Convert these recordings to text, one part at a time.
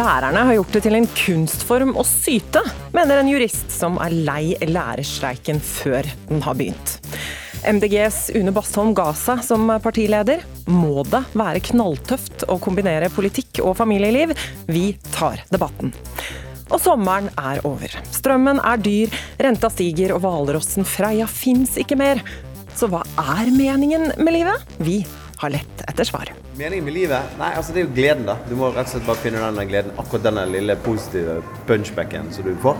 Lærerne har gjort det til en kunstform å syte, mener en jurist som er lei lærerstreiken før den har begynt. MDGs Une Bastholm ga seg som partileder. Må det være knalltøft å kombinere politikk og familieliv? Vi tar debatten. Og sommeren er over. Strømmen er dyr, renta stiger og hvalrossen Freia fins ikke mer. Så hva er meningen med livet? Vi har lett etter svar. Meningen med livet? Nei, altså det er jo gleden, da. Du må rett og slett bare finne denne gleden. Akkurat denne lille positive punchbacken som du får.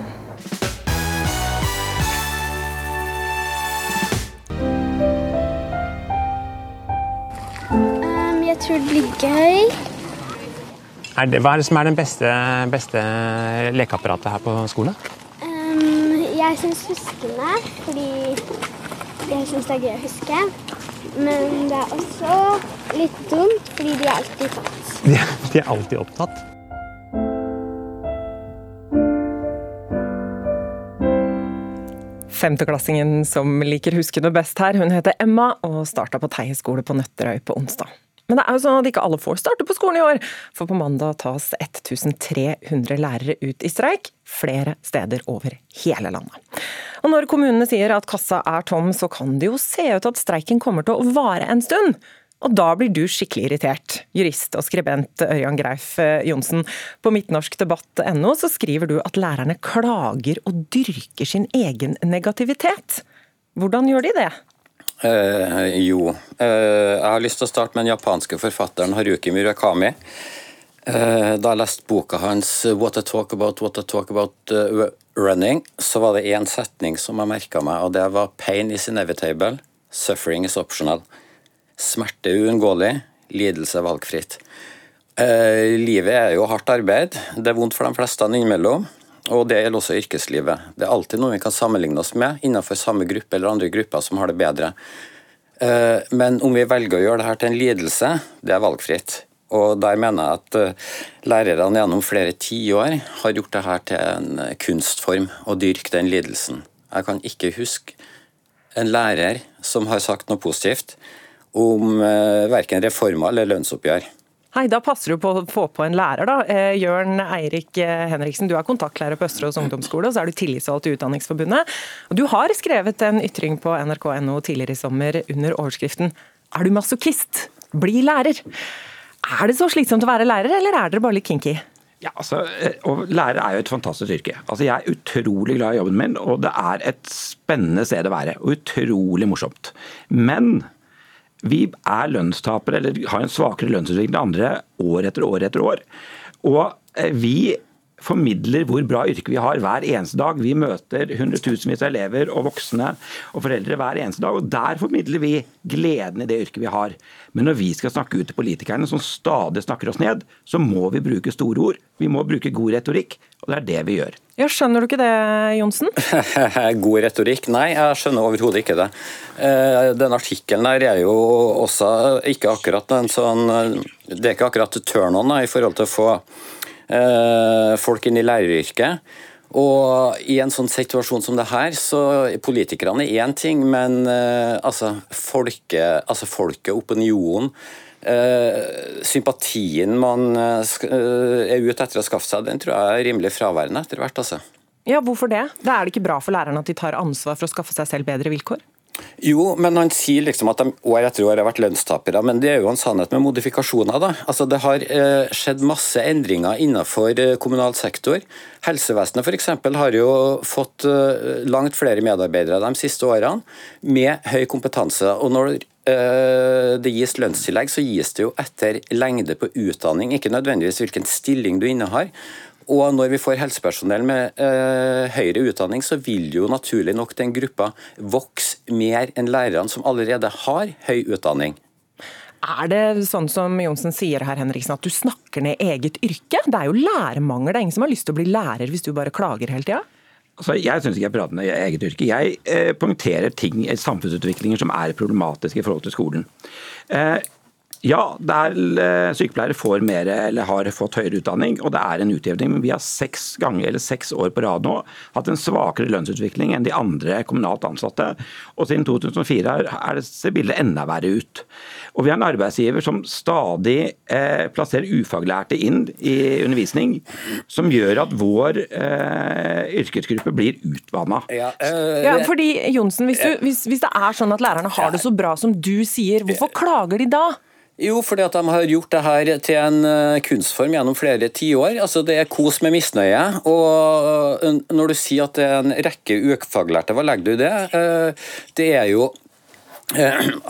Um, jeg tror det blir gøy. Er det, hva er det som er det beste, beste lekeapparatet her på skolen? Um, jeg syns huskene, fordi jeg syns det er gøy å huske. Men det er også litt dumt, fordi de er alltid tatt. De, de er alltid opptatt. Femteklassingen som liker huskene best her, hun heter Emma og starta på Teie skole på Nøtterøy på onsdag. Men det er jo sånn at ikke alle får starte på skolen i år, for på mandag tas 1300 lærere ut i streik, flere steder over hele landet. Og når kommunene sier at kassa er tom, så kan det jo se ut at streiken kommer til å vare en stund. Og da blir du skikkelig irritert. Jurist og skribent Ørjan Greif eh, Johnsen. På midtnorskdebatt.no så skriver du at lærerne klager og dyrker sin egen negativitet. Hvordan gjør de det? Eh, jo, eh, jeg har lyst til å starte med den japanske forfatteren Haruki Murakami. Eh, da jeg leste boka hans 'What I Talk About, What I Talk About uh, Running', så var det én setning som jeg merka meg, og det var 'Pain is inevitable, suffering is optional'. Smerte er uunngåelig, lidelse er valgfritt. Eh, livet er jo hardt arbeid. Det er vondt for de fleste innimellom. Og det gjelder også yrkeslivet. Det er alltid noe vi kan sammenligne oss med innenfor samme gruppe eller andre grupper som har det bedre. Eh, men om vi velger å gjøre dette til en lidelse, det er valgfritt. Og der mener jeg at eh, lærerne gjennom flere tiår har gjort dette til en kunstform, å dyrke den lidelsen. Jeg kan ikke huske en lærer som har sagt noe positivt om eh, verken reformer eller lønnsoppgjør. Hei, Da passer du på å få på en lærer. da. Eh, Jørn Eirik eh, Henriksen, du er kontaktlærer på Østerås ungdomsskole, og så er du tillitsvalgt i Utdanningsforbundet. Og Du har skrevet en ytring på nrk.no tidligere i sommer under overskriften 'Er du masochist? Bli lærer'. Er det så slitsomt å være lærer, eller er dere bare litt kinky? Ja, altså, og Lærer er jo et fantastisk yrke. Altså, Jeg er utrolig glad i jobben min, og det er et spennende sted å være. Utrolig morsomt. Men vi er lønnstapere, eller har en svakere lønnsutvikling enn andre år etter år etter år. Og eh, vi formidler hvor bra yrke vi har hver eneste dag. Vi møter hundretusenvis av elever og voksne og foreldre hver eneste dag. og Der formidler vi gleden i det yrket vi har. Men når vi skal snakke ut til politikerne som stadig snakker oss ned, så må vi bruke store ord. Vi må bruke god retorikk, og det er det vi gjør. Ja, Skjønner du ikke det, Johnsen? God retorikk? Nei, jeg skjønner overhodet ikke det. Eh, den artikkelen der er jo også ikke akkurat en sånn Det er ikke akkurat turn-on i forhold til å få folk inn i læreryrket. Og i en sånn situasjon som det her, så politikerne er én ting, men eh, altså, folket, altså folket, opinionen eh, Sympatien man eh, er ute etter å skaffe seg, den tror jeg er rimelig fraværende etter hvert. altså. Ja, Hvorfor det? Da er det ikke bra for lærerne at de tar ansvar for å skaffe seg selv bedre vilkår? Jo, men han sier liksom at de år etter år har vært lønnstapere, men det er jo en sannhet med modifikasjoner. da. Altså Det har eh, skjedd masse endringer innenfor eh, kommunal sektor. Helsevesenet f.eks. har jo fått eh, langt flere medarbeidere de siste årene, med høy kompetanse. og når eh, det gis lønnstillegg, så gis det jo etter lengde på utdanning, ikke nødvendigvis hvilken stilling du innehar. Og når vi får helsepersonell med eh, høyere utdanning, så vil jo naturlig nok den gruppa vokse mer enn lærerne som allerede har høy utdanning. Er det sånn som Johnsen sier her, Henriksen, at du snakker ned eget yrke? Det er jo lærermangel, det er ingen som har lyst til å bli lærer hvis du bare klager hele tida? Altså, jeg syns ikke jeg prater med eget yrke. Jeg eh, poengterer ting, samfunnsutviklinger som er problematiske i forhold til skolen. Eh, ja, der eh, sykepleiere får mer eller har fått høyere utdanning, og det er en utjevning. Men vi har seks ganger eller seks år på rad nå hatt en svakere lønnsutvikling enn de andre kommunalt ansatte. Og siden 2004 er det, ser bildet enda verre ut. Og vi har en arbeidsgiver som stadig eh, plasserer ufaglærte inn i undervisning, som gjør at vår eh, yrkesgruppe blir utvanna. Ja, øh, ja, fordi Jonsen, hvis, du, hvis, hvis det er sånn at lærerne har det så bra som du sier, hvorfor klager de da? Jo, fordi at de har gjort det her til en eh, kunstform gjennom flere tiår. Altså, det er kos med misnøye. Og eh, når du sier at det er en rekke ufaglærte, hva legger du i det? Eh, det er jo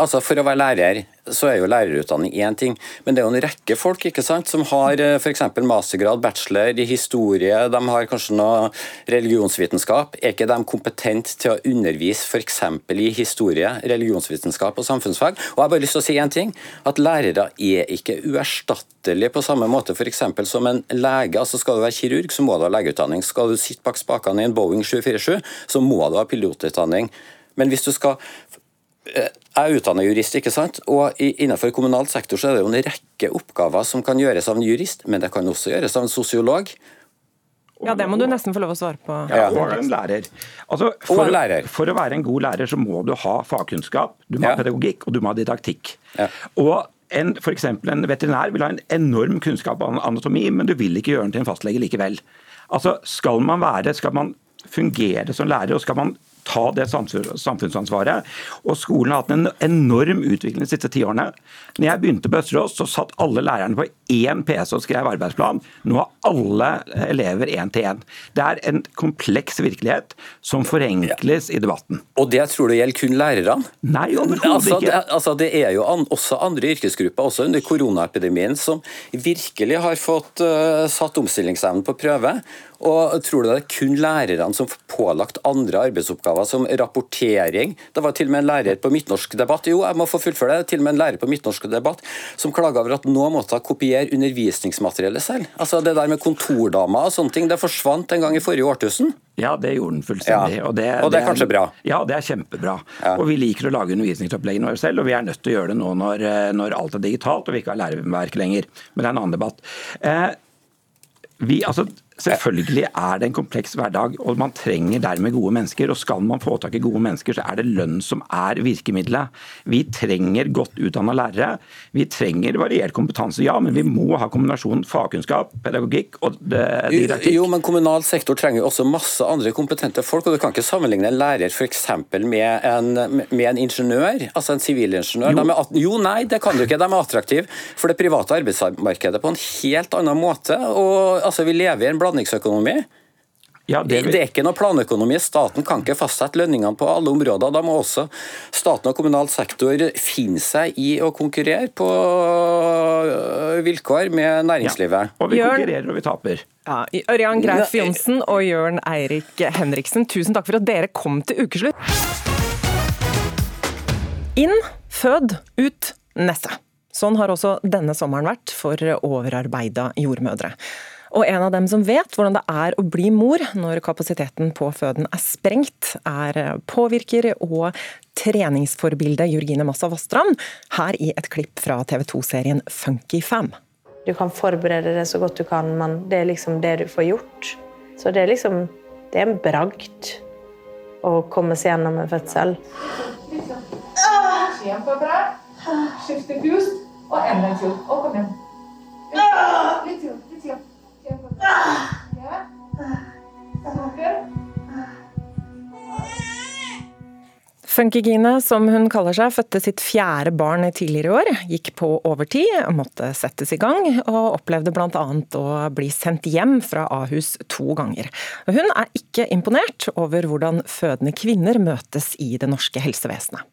Altså, For å være lærer så er jo lærerutdanning én ting, men det er jo en rekke folk ikke sant, som har eh, f.eks. mastergrad, bachelor i historie, de har kanskje noe religionsvitenskap. Er ikke de kompetente til å undervise f.eks. i historie, religionsvitenskap og samfunnsfag? Og jeg har bare lyst til å si én ting, at lærere er ikke uerstattelige på samme måte f.eks. som en lege. altså Skal du være kirurg, så må du ha legeutdanning. Skal du sitte bak spakene i en Boeing 747, så må du ha pilotutdanning. Men hvis du skal jeg er utdannet jurist, ikke sant? og innenfor kommunal sektor så er det jo en rekke oppgaver som kan gjøres av en jurist, men det kan også gjøres av en sosiolog. Ja, Det må du nesten få lov å svare på. Ja, og en lærer. Altså, for, og lærer. For å være en god lærer så må du ha fagkunnskap, du må ja. ha pedagogikk og du må ha didaktikk. Ja. Og en, for en veterinær vil ha en enorm kunnskap om anatomi, men du vil ikke gjøre den til en fastlege likevel. Altså, Skal man være, skal man fungere som lærer, og skal man ta det samfunnsansvaret. Og skolen har hatt en enorm utvikling de siste ti årene. Når jeg begynte på Østerås, så satt alle lærerne på én PC og skrev arbeidsplan. Nå har alle elever én til én. Det er en kompleks virkelighet som forenkles i debatten. Og det tror du gjelder kun lærerne? Nei, overhodet altså, ikke. Det, altså, det er jo an, også andre yrkesgrupper, også under koronaepidemien, som virkelig har fått uh, satt omstillingsevnen på prøve. Og Tror du det er kun lærerne som får pålagt andre arbeidsoppgaver, som rapportering? Det var til og med en lærer på Midtnorsk debatt jo, jeg må få fullføre det, til og med en lærer på Midtnorsk debatt som klaga over at nå måtte hun kopiere undervisningsmateriellet selv. Altså Det der med kontordamer og sånne ting, det forsvant en gang i forrige årtusen. Ja, det gjorde den fullstendig. Ja. Og, det, og, det, er kanskje bra? Ja, det er kjempebra. Ja. Og Vi liker å lage undervisningsoppleggene våre selv, og vi er nødt til å gjøre det nå når, når alt er digitalt og vi ikke har læreverk lenger. Men det er en annen debatt. Eh, vi, altså, Selvfølgelig er det en kompleks hverdag, og man trenger dermed gode mennesker. og Skal man få tak i gode mennesker, så er det lønn som er virkemidlet. Vi trenger godt utdanna lærere. Vi trenger variert kompetanse, ja, men vi må ha kombinasjonen fagkunnskap, pedagogikk og didaktikk. Jo, men kommunal sektor trenger også masse andre kompetente folk, og du kan ikke sammenligne en lærer f.eks. Med, en, med en ingeniør, altså en sivilingeniør. Jo. jo, nei, det kan du ikke. De er attraktive for det private arbeidsmarkedet på en helt annen måte. og altså, Vi lever i en blandingsøkonomi. Ja, det, det, er ikke noe planøkonomi. Staten kan ikke fastsette lønningene på alle områder. Da må også staten og kommunal sektor finne seg i å konkurrere på øh, vilkår med næringslivet. Ja, og vi konkurrerer og vi taper. Ja, Ørjan Greif Johnsen og Jørn Eirik Henriksen, tusen takk for at dere kom til ukeslutt. Inn, fød, ut, neste. Sånn har også denne sommeren vært for overarbeida jordmødre. Og en av dem som vet hvordan det er å bli mor når kapasiteten på føden er sprengt, er påvirker og treningsforbildet Jørgine Massa Vassstrand, her i et klipp fra TV 2-serien Funky Fam. Du kan forberede det så godt du kan, men det er liksom det du får gjort. Så det er liksom Det er en bragd å komme seg gjennom en fødsel. Kjempebra. Skifte pust og enda en tur. Og kom igjen. Litt til. Funkygine, som hun kaller seg, fødte sitt fjerde barn tidligere i år. Gikk på overtid, måtte settes i gang, og opplevde bl.a. å bli sendt hjem fra Ahus to ganger. Hun er ikke imponert over hvordan fødende kvinner møtes i det norske helsevesenet.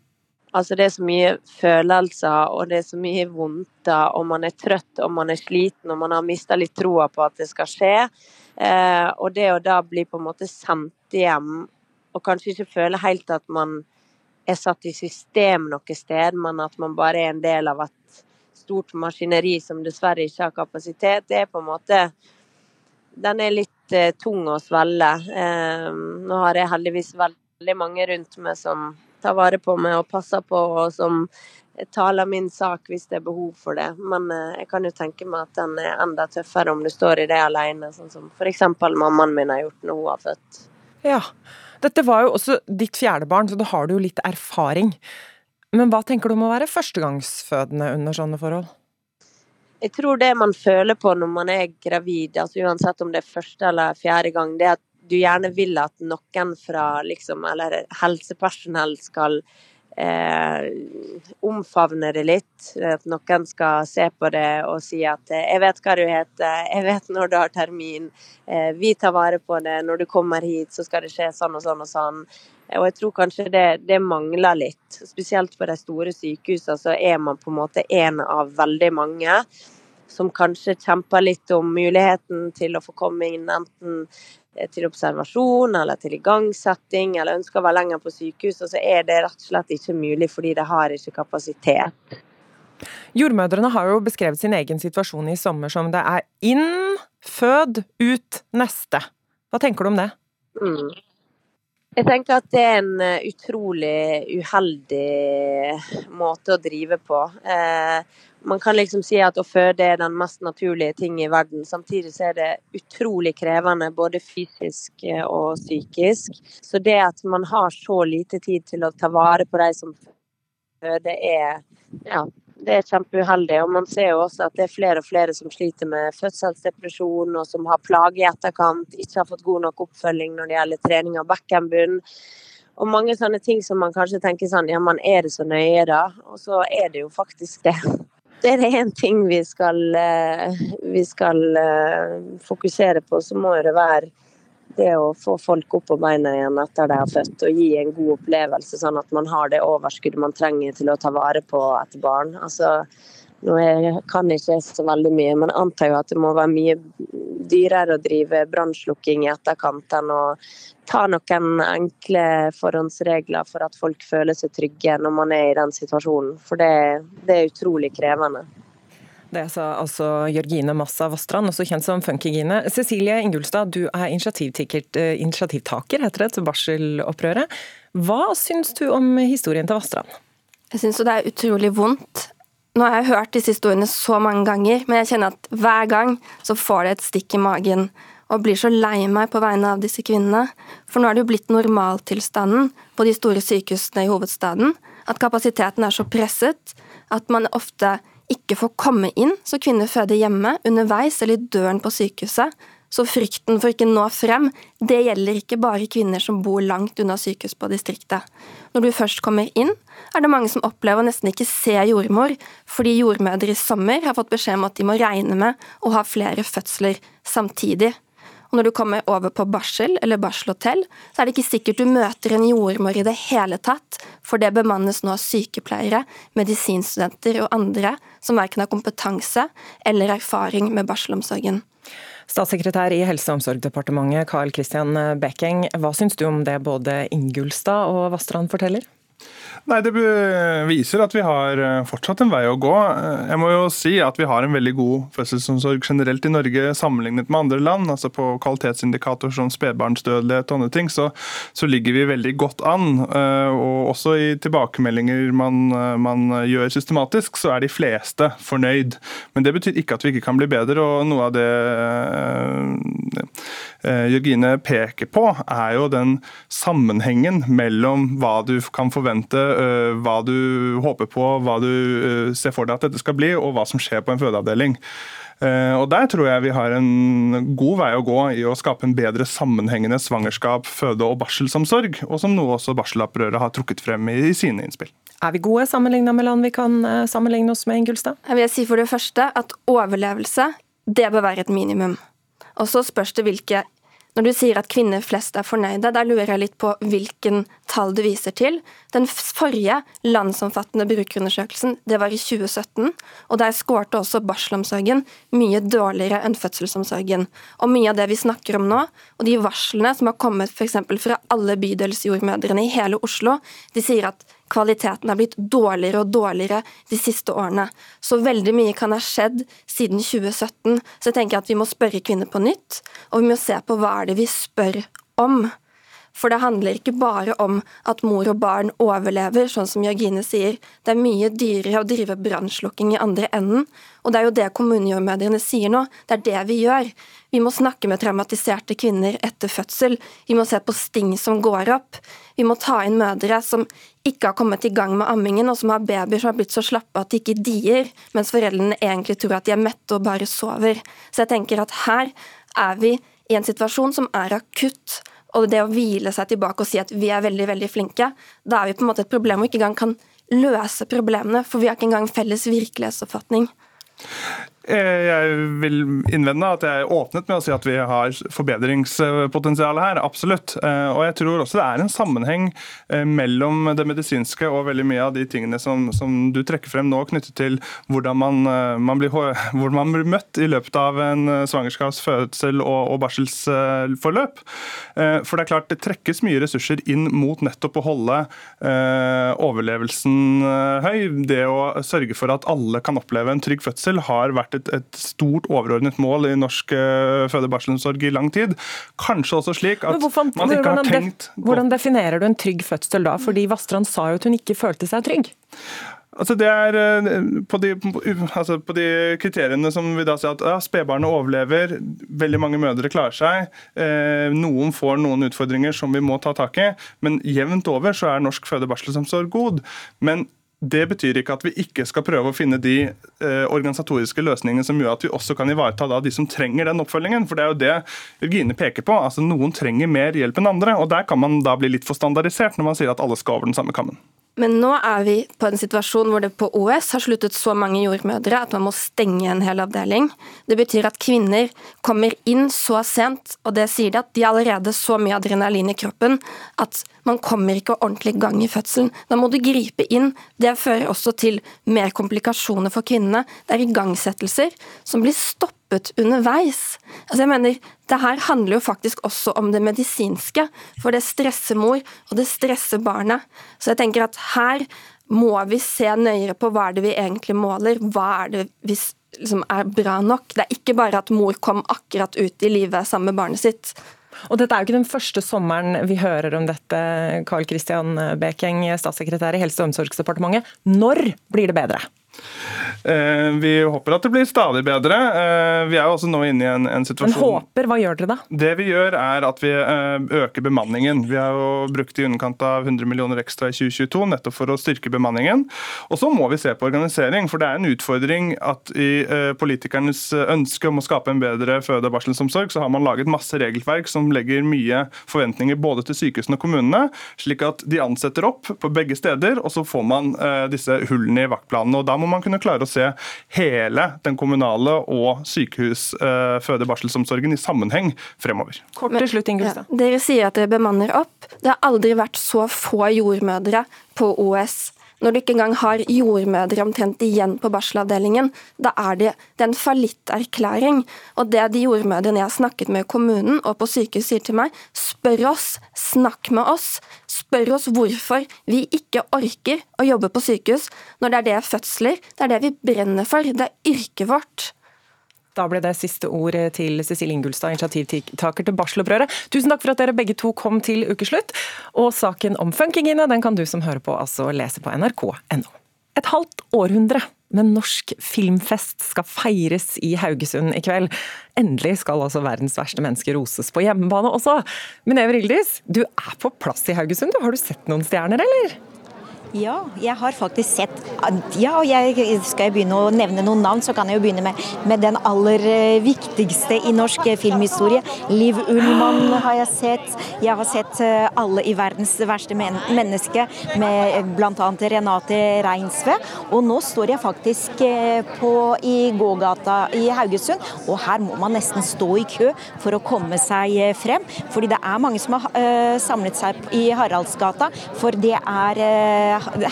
Altså det er så mye følelser, og det er så mye vondter, og man er trøtt og man er sliten og man har mista litt troa på at det skal skje. Eh, og det å da bli på en måte sendt hjem, og kanskje ikke føle helt at man er satt i system noe sted, men at man bare er en del av et stort maskineri som dessverre ikke har kapasitet, det er på en måte Den er litt eh, tung å svelge. Eh, nå har jeg heldigvis veldig mange rundt meg som tar vare på meg og passer på, og som taler min sak hvis det er behov for det. Men eh, jeg kan jo tenke meg at den er enda tøffere om du står i det alene, sånn som f.eks. mammaen min har gjort når hun har født. Ja, dette var jo også ditt fjerde barn, så da har du jo litt erfaring. Men hva tenker du om å være førstegangsfødende under sånne forhold? Jeg tror det man føler på når man er gravid, altså uansett om det er første eller fjerde gang, det er at du gjerne vil at noen fra liksom, eller helsepersonell skal eh, omfavne det litt. At noen skal se på det og si at 'jeg vet hva du heter, jeg vet når du har termin', eh, 'vi tar vare på det, når du kommer hit så skal det skje sånn og sånn og sånn'. Og jeg tror kanskje det, det mangler litt. Spesielt på de store sykehusene så er man på en måte en av veldig mange som kanskje kjemper litt om muligheten til å få komme inn enten Eh, til observasjon eller til igangsetting, eller ønsker å være lenger på sykehus, og så er det rett og slett ikke mulig fordi de har ikke kapasitet. Jordmødrene har jo beskrevet sin egen situasjon i sommer som det er inn, fød, ut, neste. Hva tenker du om det? Mm. Jeg tenker at det er en eh, utrolig uheldig måte å drive på. Eh, man kan liksom si at å føde er den mest naturlige ting i verden. Samtidig så er det utrolig krevende både fysisk eh, og psykisk. Så det at man har så lite tid til å ta vare på de som føder, er ja, det er kjempeuheldig. Og man ser jo også at det er flere og flere som sliter med fødselsdepresjon, og som har plager i etterkant, ikke har fått god nok oppfølging når det gjelder trening av bekkenbunn. Og mange sånne ting som man kanskje tenker sånn, ja, man er det så nøye da? Og så er det jo faktisk det det er én ting vi skal, eh, vi skal eh, fokusere på, så må det være det å få folk opp på beina igjen etter de har født, og gi en god opplevelse, sånn at man har det overskuddet man trenger til å ta vare på et barn. Altså, nå jeg kan ikke så veldig mye, men jeg antar jo at det må være mye dyrere å drive brannslukking i etterkant enn å ta noen enkle forhåndsregler for at folk føler seg trygge når man er i den situasjonen. For det, det er utrolig krevende. Det sa altså Jørgine Massa Vastrand, også kjent som Funkygine. Cecilie Ingulstad, du er eh, initiativtaker heter det, til barselopprøret. Hva syns du om historien til Vastrand? Jeg syns det er utrolig vondt. Nå har jeg hørt disse historiene så mange ganger, men jeg kjenner at hver gang så får det et stikk i magen og blir så lei meg på vegne av disse kvinnene. For nå er det jo blitt normaltilstanden på de store sykehusene i hovedstaden at kapasiteten er så presset at man ofte ikke får komme inn, så kvinner føder hjemme, underveis eller i døren på sykehuset. Så frykten for ikke nå frem, det gjelder ikke bare kvinner som bor langt unna sykehus på distriktet. Når du først kommer inn, er det mange som opplever å nesten ikke se jordmor, fordi jordmødre i sommer har fått beskjed om at de må regne med å ha flere fødsler samtidig. Og når du kommer over på barsel eller barselhotell, så er det ikke sikkert du møter en jordmor i det hele tatt, for det bemannes nå av sykepleiere, medisinstudenter og andre som verken har kompetanse eller erfaring med barselomsorgen. Statssekretær i Helse- og omsorgsdepartementet Carl Christian Bekking, hva syns du om det både Ingulstad og Vastrand forteller? Nei, Det viser at vi har eh, fortsatt en vei å gå. Eh, jeg må jo si at vi har en veldig god fødselsomsorg generelt i Norge sammenlignet med andre land. altså På kvalitetsindikator som spedbarnsdødelighet og andre ting, så, så, ligger vi veldig godt an. Eh, og også i tilbakemeldinger man, man, gjør systematisk, så er de fleste fornøyd. Men det betyr ikke at vi ikke kan bli bedre. og noe av det Jørgine peker på, er jo den sammenhengen mellom hva du kan forvente hva du håper på, hva du eh, ser for deg at dette skal bli, og hva som skjer på en fødeavdeling. Eh, og Der tror jeg vi har en god vei å gå i å skape en bedre sammenhengende svangerskap, føde- og barselsomsorg, og som noe også barselopprøret har trukket frem i sine innspill. Er vi gode sammenligna med land vi kan sammenligne oss med, Ingulstad? Jeg vil si for det første at overlevelse, det bør være et minimum. Og så spørs det hvilke når du sier at kvinner flest er fornøyde, da lurer jeg litt på hvilken tall du viser til. Den forrige landsomfattende brukerundersøkelsen det var i 2017, og der skårte også barselomsorgen mye dårligere enn fødselsomsorgen. Og mye av det vi snakker om nå, og de varslene som har kommet f.eks. fra alle bydelsjordmødrene i hele Oslo, de sier at kvaliteten er blitt dårligere og dårligere de siste årene. Så veldig mye kan ha skjedd siden 2017. Så jeg tenker at vi må spørre kvinner på nytt, og vi må se på hva er det vi spør om. For det handler ikke bare om at mor og barn overlever, sånn som Jørgine sier. Det er mye dyrere å drive brannslukking i andre enden. Og det er jo det kommunejordmødrene sier nå. Det er det vi gjør. Vi må snakke med traumatiserte kvinner etter fødsel. Vi må se på sting som går opp. Vi må ta inn mødre som ikke har kommet i gang med ammingen, og som har babyer som har blitt så slappe at de ikke dier, mens foreldrene egentlig tror at de er mette og bare sover. Så jeg tenker at her er vi i en situasjon som er akutt. Og det å hvile seg tilbake og si at vi er veldig veldig flinke, da er vi på en måte et problem og ikke engang kan løse problemene, for vi har ikke engang felles virkelighetsoppfatning. Eh, jeg vil innvende at jeg åpnet med å si at vi har forbedringspotensial her. Absolutt. Eh, og jeg tror også det er en sammenheng eh, mellom det medisinske og veldig mye av de tingene som, som du trekker frem nå, knyttet til hvordan man, man, blir, hvordan man, blir, møtt i løpet av en svangerskaps-, fødsel- og, og barselsforløp. For det er klart det trekkes mye ressurser inn mot nettopp å holde overlevelsen høy. Det å sørge for at alle kan oppleve en trygg fødsel har vært et, et stort overordnet mål i norsk uh, føde- og barselomsorg i lang tid. Kanskje også slik at hvorfor, man ikke har tenkt Hvordan definerer du en trygg fødsel da? Fordi Vastrand sa jo at hun ikke følte seg trygg. Altså det er eh, på de, altså på de, kriteriene som vi da sier at ja, spedbarnet overlever, veldig mange mødre klarer seg. Eh, noen får noen utfordringer som vi må ta tak i, men jevnt over så er norsk føde- og barselomsorg god. Men det betyr ikke at vi ikke skal prøve å finne de eh, organisatoriske løsningene som gjør at vi også kan ivareta da, de som trenger den oppfølgingen. For det er jo det Jørgine peker på. altså Noen trenger mer hjelp enn andre. og Der kan man da bli litt for standardisert når man sier at alle skal over den samme kammen. Men nå er vi på en situasjon hvor det på OS har sluttet så mange jordmødre at man må stenge en hel avdeling. Det betyr at kvinner kommer inn så sent, og det sier de at de har allerede så mye adrenalin i kroppen at man kommer ikke ordentlig i gang i fødselen. Da må du gripe inn. Det fører også til mer komplikasjoner for kvinnene. Det er igangsettelser som blir stoppet stoppet underveis. Altså jeg mener, Det her handler jo faktisk også om det medisinske, for det stresser mor, og det stresser barnet. Så jeg tenker at her må vi se nøyere på hva er det vi egentlig måler, hva er det vi liksom er bra nok. Det er ikke bare at mor kom akkurat ut i livet sammen med barnet sitt. Og Dette er jo ikke den første sommeren vi hører om dette, Carl Christian Bekeng, statssekretær i Helse- og omsorgsdepartementet. Når blir det bedre? Eh, vi håper at det blir stadig bedre. Eh, vi er jo også nå inne i en, en situasjon Men håper, hva gjør dere da? Det vi gjør er at vi eh, øker bemanningen. Vi har jo brukt i underkant av 100 millioner ekstra i 2022 nettopp for å styrke bemanningen. Og så må vi se på organisering, for det er en utfordring at i politikernes ønske om å skape en bedre føde- og barselsomsorg, så har man laget masse regelverk som legger mye forventninger både til sykehusene og kommunene, slik at de ansetter opp på begge steder, og så får man disse hullene i vaktplanene. og Da må man kunne klare å se hele den kommunale og sykehus, eh, føde- og barselomsorgen i sammenheng fremover. Kort til slutt, Ingulstad. Ja, dere sier at dere bemanner opp. Det har aldri vært så få jordmødre på OS når du ikke engang har jordmødre omtrent igjen på barselavdelingen, da er det, det er en fallitterklæring. Og det de jordmødrene jeg har snakket med i kommunen og på sykehus sier til meg, spør oss, snakk med oss. Spør oss hvorfor vi ikke orker å jobbe på sykehus når det er det fødsler, det er det vi brenner for, det er yrket vårt. Da ble det siste ord til Cecilie Ingulstad, initiativtaker til Barselopprøret. Tusen takk for at dere begge to kom til ukeslutt. Og saken om funkingene den kan du som hører på altså lese på nrk.no. Et halvt århundre med norsk filmfest skal feires i Haugesund i kveld. Endelig skal altså verdens verste menneske roses på hjemmebane også. Men Ever Ildis, du er på plass i Haugesund. Har du sett noen stjerner, eller? Ja, jeg har faktisk sett Ja, og jeg, skal jeg begynne å nevne noen navn, så kan jeg jo begynne med, med den aller eh, viktigste i norsk filmhistorie. Liv Ullmann har jeg sett. Jeg har sett eh, alle i verdens verste men menneske, med eh, bl.a. Renate Reinsve. Og nå står jeg faktisk på, i gågata i Haugesund, og her må man nesten stå i kø for å komme seg frem. Fordi det er mange som har samlet seg i Haraldsgata, for det er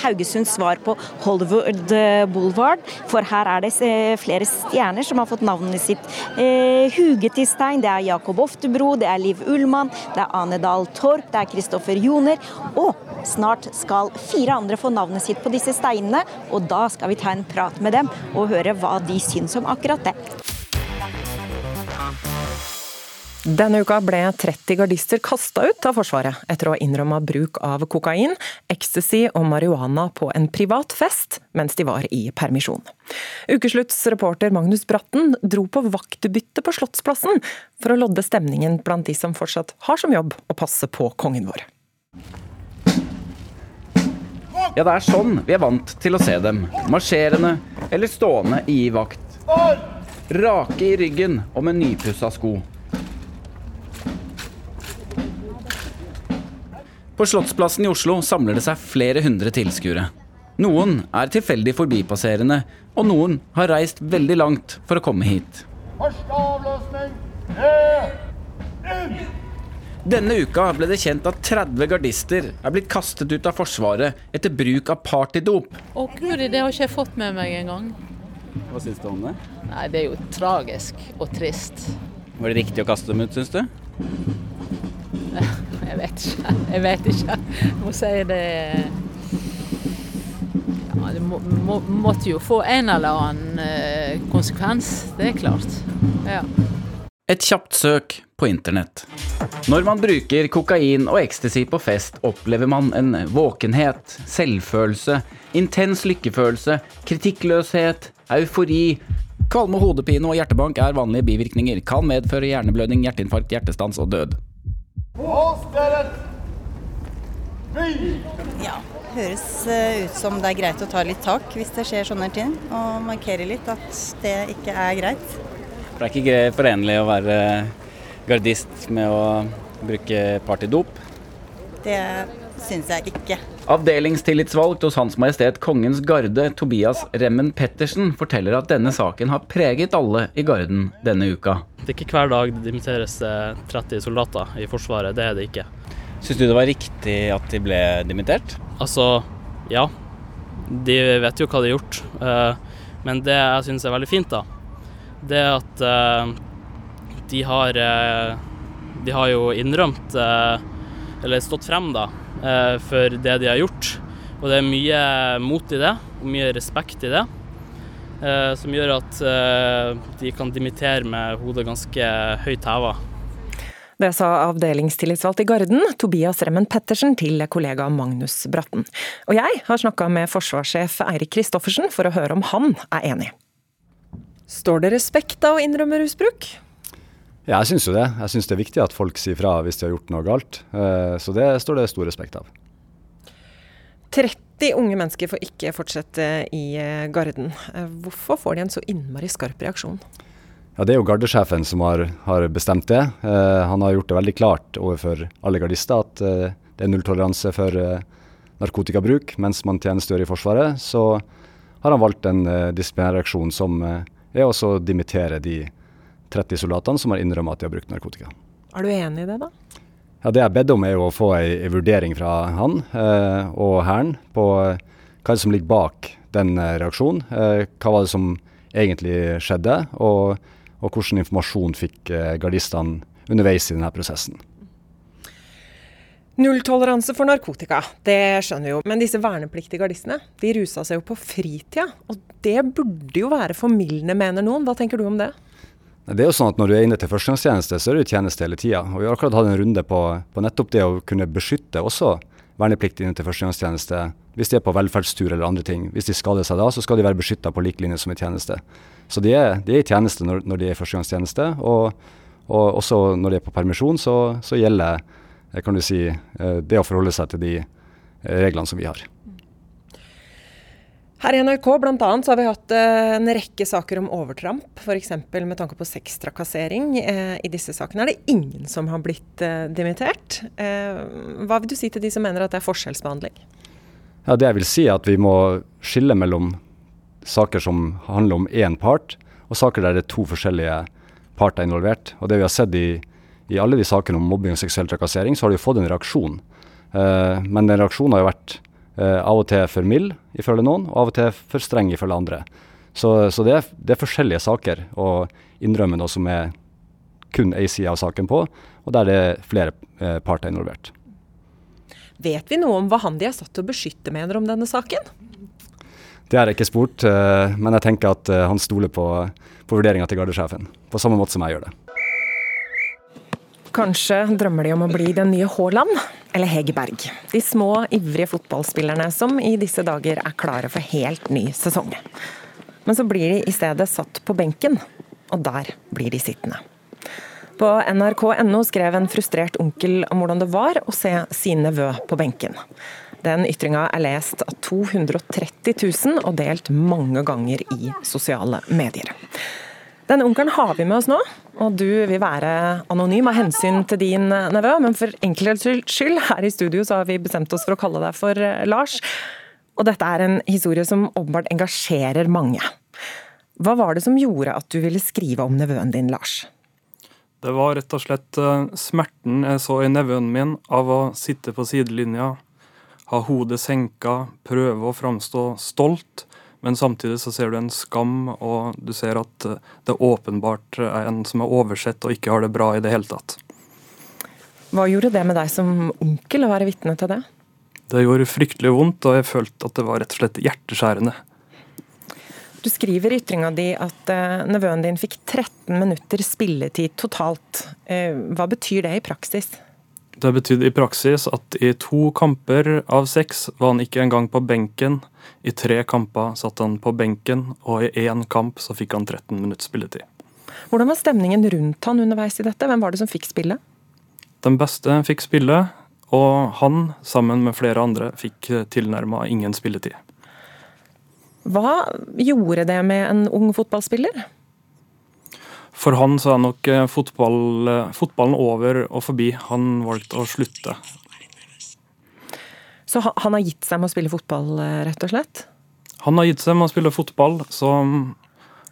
Haugesunds svar på Hollywood Boulevard. For her er det flere stjerner som har fått navnet sitt huget i stein. Det er Jakob Oftebro, det er Liv Ullmann, det er Ane Dahl Torp, det er Kristoffer Joner. Og snart skal fire andre få navnet sitt på disse steinene, og da skal vi ta en prat med dem og høre hva de syns om akkurat det. Denne uka ble 30 gardister kasta ut av Forsvaret etter å ha innrømma bruk av kokain, ecstasy og marihuana på en privat fest mens de var i permisjon. Ukeslutts reporter Magnus Bratten dro på vaktbytte på Slottsplassen for å lodde stemningen blant de som fortsatt har som jobb å passe på kongen vår. Ja, det er sånn vi er vant til å se dem. Marsjerende eller stående i vakt. Rake i ryggen og med nypussa sko. På Slottsplassen i Oslo samler det seg flere hundre tilskuere. Noen er tilfeldig forbipasserende, og noen har reist veldig langt for å komme hit. Første avløsning inn! Denne uka ble det kjent at 30 gardister er blitt kastet ut av Forsvaret etter bruk av partydop. Å guri, det har ikke jeg fått med meg engang. Hva syns du om det? Nei, Det er jo tragisk og trist. Var det riktig å kaste dem ut, syns du? Jeg vet ikke. Jeg vet ikke. Jeg må si det ja, Det må, må, måtte jo få en eller annen eh, konsekvens, det er klart. Ja. Et kjapt søk på internett. Når man bruker kokain og ecstasy på fest, opplever man en våkenhet, selvfølelse, intens lykkefølelse, kritikkløshet, eufori. Kvalme, hodepine og hjertebank er vanlige bivirkninger. Kan medføre hjerneblødning, hjerteinfarkt, hjertestans og død. Ja, høres eh, ut som det er greit å ta litt tak hvis det skjer sånne ting, og markere litt at det ikke er greit. For det er ikke forenlig å være gardist med å bruke partydop? Det syns jeg ikke. Avdelingstillitsvalgt hos Hans Majestet Kongens Garde, Tobias Remmen Pettersen, forteller at denne saken har preget alle i Garden denne uka. Det er ikke hver dag det dimitteres 30 soldater i Forsvaret, det er det ikke. Syns du det var riktig at de ble dimittert? Altså, ja. De vet jo hva de har gjort. Eh, men det jeg syns er veldig fint, da, det er at eh, de har eh, De har jo innrømt, eller stått frem, da, for det de har gjort. Og det er mye mot i det, og mye respekt i det. Som gjør at de kan dimittere med hodet ganske høyt heva. Det sa avdelingstillitsvalgt i Garden, Tobias Remmen Pettersen, til kollega Magnus Bratten. Og jeg har snakka med forsvarssjef Eirik Kristoffersen for å høre om han er enig. Står det respekt av å innrømme rusbruk? Ja, jeg syns jo det. Jeg syns det er viktig at folk sier fra hvis de har gjort noe galt. Så det står det stor respekt av. 30 unge mennesker får ikke fortsette i Garden. Hvorfor får de en så innmari skarp reaksjon? Ja, Det er jo gardesjefen som har, har bestemt det. Eh, han har gjort det veldig klart overfor alle gardister at eh, det er nulltoleranse for eh, narkotikabruk mens man tjenestegjør i Forsvaret. Så har han valgt en eh, disiplinærreaksjon som er også å dimittere de 30 soldatene som har innrømmet at de har brukt narkotika. Er du enig i det, da? Ja, Det jeg bedt om, er jo å få ei vurdering fra han og Hæren på hva som ligger bak den reaksjonen. hva var det som egentlig skjedde? og og hvordan informasjon fikk eh, gardistene underveis i denne prosessen. Nulltoleranse for narkotika, det skjønner vi jo. Men disse vernepliktige gardistene, de rusa seg jo på fritida. Og det burde jo være formildende, mener noen. Hva tenker du om det? Det er jo sånn at Når du er inne til førstegangstjeneste, så er du i tjeneste hele tida. Vi har akkurat hatt en runde på, på, nettopp det å kunne beskytte også verneplikt inne til førstegangstjeneste. Hvis de er på velferdstur eller andre ting. Hvis de skader seg da, så skal de være beskytta på lik linje som i tjeneste. Så de er, de er i tjeneste når, når, de er i førstegangstjeneste. Og, og, også når de er på permisjon, så, så gjelder eh, kan du si, eh, det å forholde seg til de eh, reglene som vi har. Her i NRK blant annet, har vi hatt en rekke saker om overtramp, f.eks. med tanke på sextrakassering. I disse sakene er det ingen som har blitt dimittert. Hva vil du si til de som mener at det er forskjellsbehandling? Ja, Det jeg vil si er at vi må skille mellom saker som handler om én part, og saker der det er to forskjellige parter involvert. Og det vi har sett i, i alle de sakene om mobbing og seksuell trakassering, så har det jo fått en reaksjon. Men den reaksjonen har jo vært Eh, av og til for mild, ifølge noen, og av og til for streng, ifølge andre. Så, så det, er, det, er, forskjellige saker å innrømme noe som er kun én side av saken på, og der det er flere uh, parter involvert. Vet vi noe om hva han de er satt til å beskytte mener om denne saken? Det har jeg ikke spurt, uh, men jeg tenker at han stoler på, på vurderinga til gardesjefen. På samme måte som jeg gjør det. Kanskje drømmer de om å bli den nye Haaland eller Hegerberg. De små, ivrige fotballspillerne som i disse dager er klare for helt ny sesong. Men så blir de i stedet satt på benken, og der blir de sittende. På nrk.no skrev en frustrert onkel om hvordan det var å se sin nevø på benken. Den ytringa er lest av 230 000 og delt mange ganger i sosiale medier. Denne onkelen har vi med oss nå, og du vil være anonym av hensyn til din nevø, men for enkelhets skyld her i studio så har vi bestemt oss for å kalle deg for eh, Lars. Og dette er en historie som åpenbart engasjerer mange. Hva var det som gjorde at du ville skrive om nevøen din, Lars? Det var rett og slett eh, smerten jeg så i nevøen min av å sitte på sidelinja, ha hodet senka, prøve å framstå stolt, men samtidig så ser du en skam, og du ser at eh, det åpenbart er en som er oversett og ikke har det bra i det hele tatt. Hva gjorde det med deg som onkel å være vitne til det? Det gjorde fryktelig vondt, og jeg følte at det var rett og slett hjerteskjærende. Du skriver i ytringa di at uh, nevøen din fikk 13 minutter spilletid totalt. Hva betyr det i praksis? Det betydde i praksis at i to kamper av seks var han ikke engang på benken. I tre kamper satt han på benken, og i én kamp så fikk han 13 minutter spilletid. Hvordan var stemningen rundt han underveis i dette? Hvem var det som fikk spille? Den beste fikk spille, og han, sammen med flere andre, fikk tilnærma ingen spilletid. Hva gjorde det med en ung fotballspiller? For han så er nok eh, fotball, eh, fotballen over og forbi. Han valgte å slutte. Så han har gitt seg med å spille fotball, eh, rett og slett? Han har gitt seg med å spille fotball, så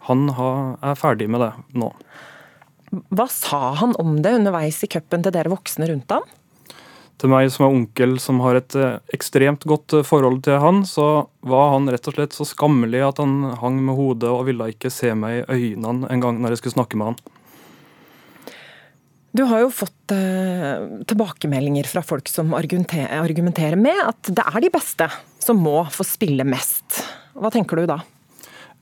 han er ferdig med det nå. Hva sa han om det underveis i cupen til dere voksne rundt ham? Til meg som er onkel som har et eh, ekstremt godt eh, forhold til han, så var han rett og slett så skammelig at han hang med hodet og ville ikke se meg i øynene en gang når jeg skulle snakke med han. Du har jo fått eh, tilbakemeldinger fra folk som argumenterer, argumenterer med at det er de beste som må få spille mest. Hva tenker du da?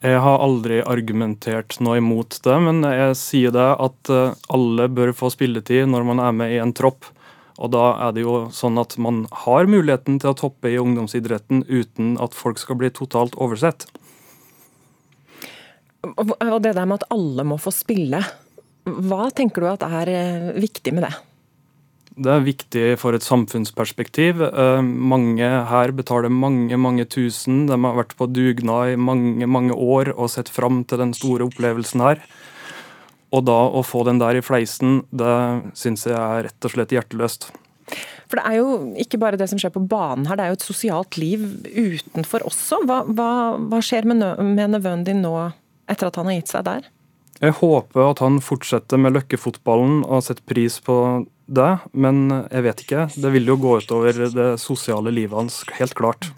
Jeg har aldri argumentert noe imot det, men jeg sier det at eh, alle bør få spilletid når man er med i en tropp. Og da er det jo sånn at man har muligheten til å toppe i ungdomsidretten uten at folk skal bli totalt oversett. Og det der med at alle må få spille, hva tenker du at er eh, viktig med det? Det er viktig for et samfunnsperspektiv. Eh, mange her betaler mange mange tusen. De har vært på dugnad i mange mange år og sett fram til den store opplevelsen her. Og da å få den der i fleisen, det syns jeg er rett og slett hjerteløst. For det er jo ikke bare det som skjer på banen her, det er jo et sosialt liv utenfor også. Hva, hva, hva skjer med, med nevøen din nå, etter at han har gitt seg der? Jeg håper at han fortsetter med løkkefotballen og setter pris på det, men jeg vet ikke. Det vil jo gå utover det sosiale livet hans, helt klart.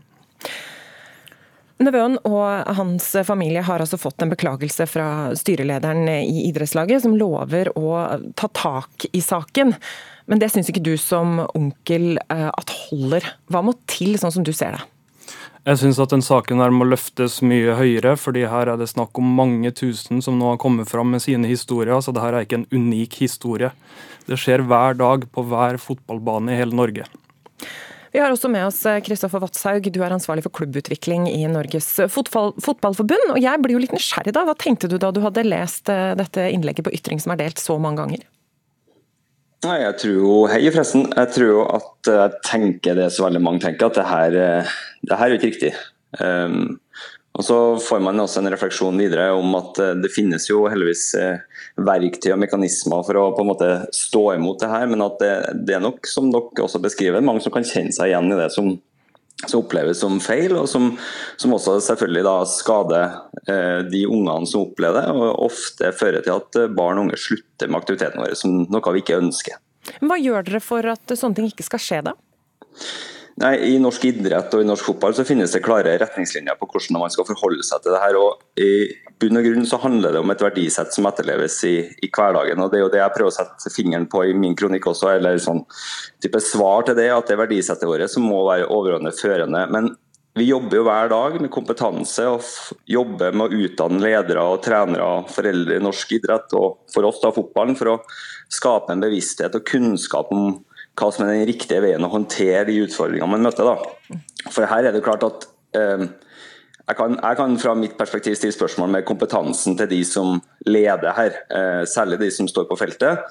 Nevøen og hans familie har altså fått en beklagelse fra styrelederen i idrettslaget, som lover å ta tak i saken. Men det syns ikke du som onkel eh, at holder. Hva må til, sånn som du ser det? Jeg syns at den saken her må løftes mye høyere, fordi her er det snakk om mange tusen som nå har kommet fram med sine historier. Så det her er ikke en unik historie. Det skjer hver dag på hver fotballbane i hele Norge. Vi har også med oss Kristoffer eh, du er ansvarlig for klubbutvikling i Norges fotball, fotballforbund. og Jeg blir jo litt nysgjerrig da. Hva tenkte du da du hadde lest eh, dette innlegget på Ytring som er delt så mange ganger? Nei, jeg tror jo, Hei, forresten. Jeg tror jo at jeg tenker det så veldig mange tenker, at det her, eh, det her er jo ikke riktig. Um, og Så får man også en refleksjon videre om at eh, det finnes jo heldigvis eh, verktøy og mekanismer for å på en måte stå imot det her, men at det, det er nok, som dere også beskriver, mange som kan kjenne seg igjen i det som, som oppleves som feil, og som, som også selvfølgelig da skader eh, de ungene som opplever det, og ofte fører til at barn og unge slutter med aktiviteten vår, som noe vi ikke ønsker. Hva gjør dere for at sånne ting ikke skal skje, da? Nei, I norsk idrett og i norsk fotball så finnes det klare retningslinjer på hvordan man skal forholde seg til det her. og I bunn og grunn så handler det om et verdisett som etterleves i, i hverdagen. og Det er jo det jeg prøver å sette fingeren på i min kronikk også. eller sånn type svar til det, At det er verdisettet vårt som må være overordnet førende. Men vi jobber jo hver dag med kompetanse og jobber med å utdanne ledere og trenere og foreldre i norsk idrett, og for oss da fotballen, for å skape en bevissthet og kunnskap om hva som er den riktige veien å håndtere de utfordringene man møter. da. For her er det klart at eh, jeg, kan, jeg, kan, fra mitt perspektiv stille spørsmål med kompetansen til de som leder her, eh, særlig de som står på feltet.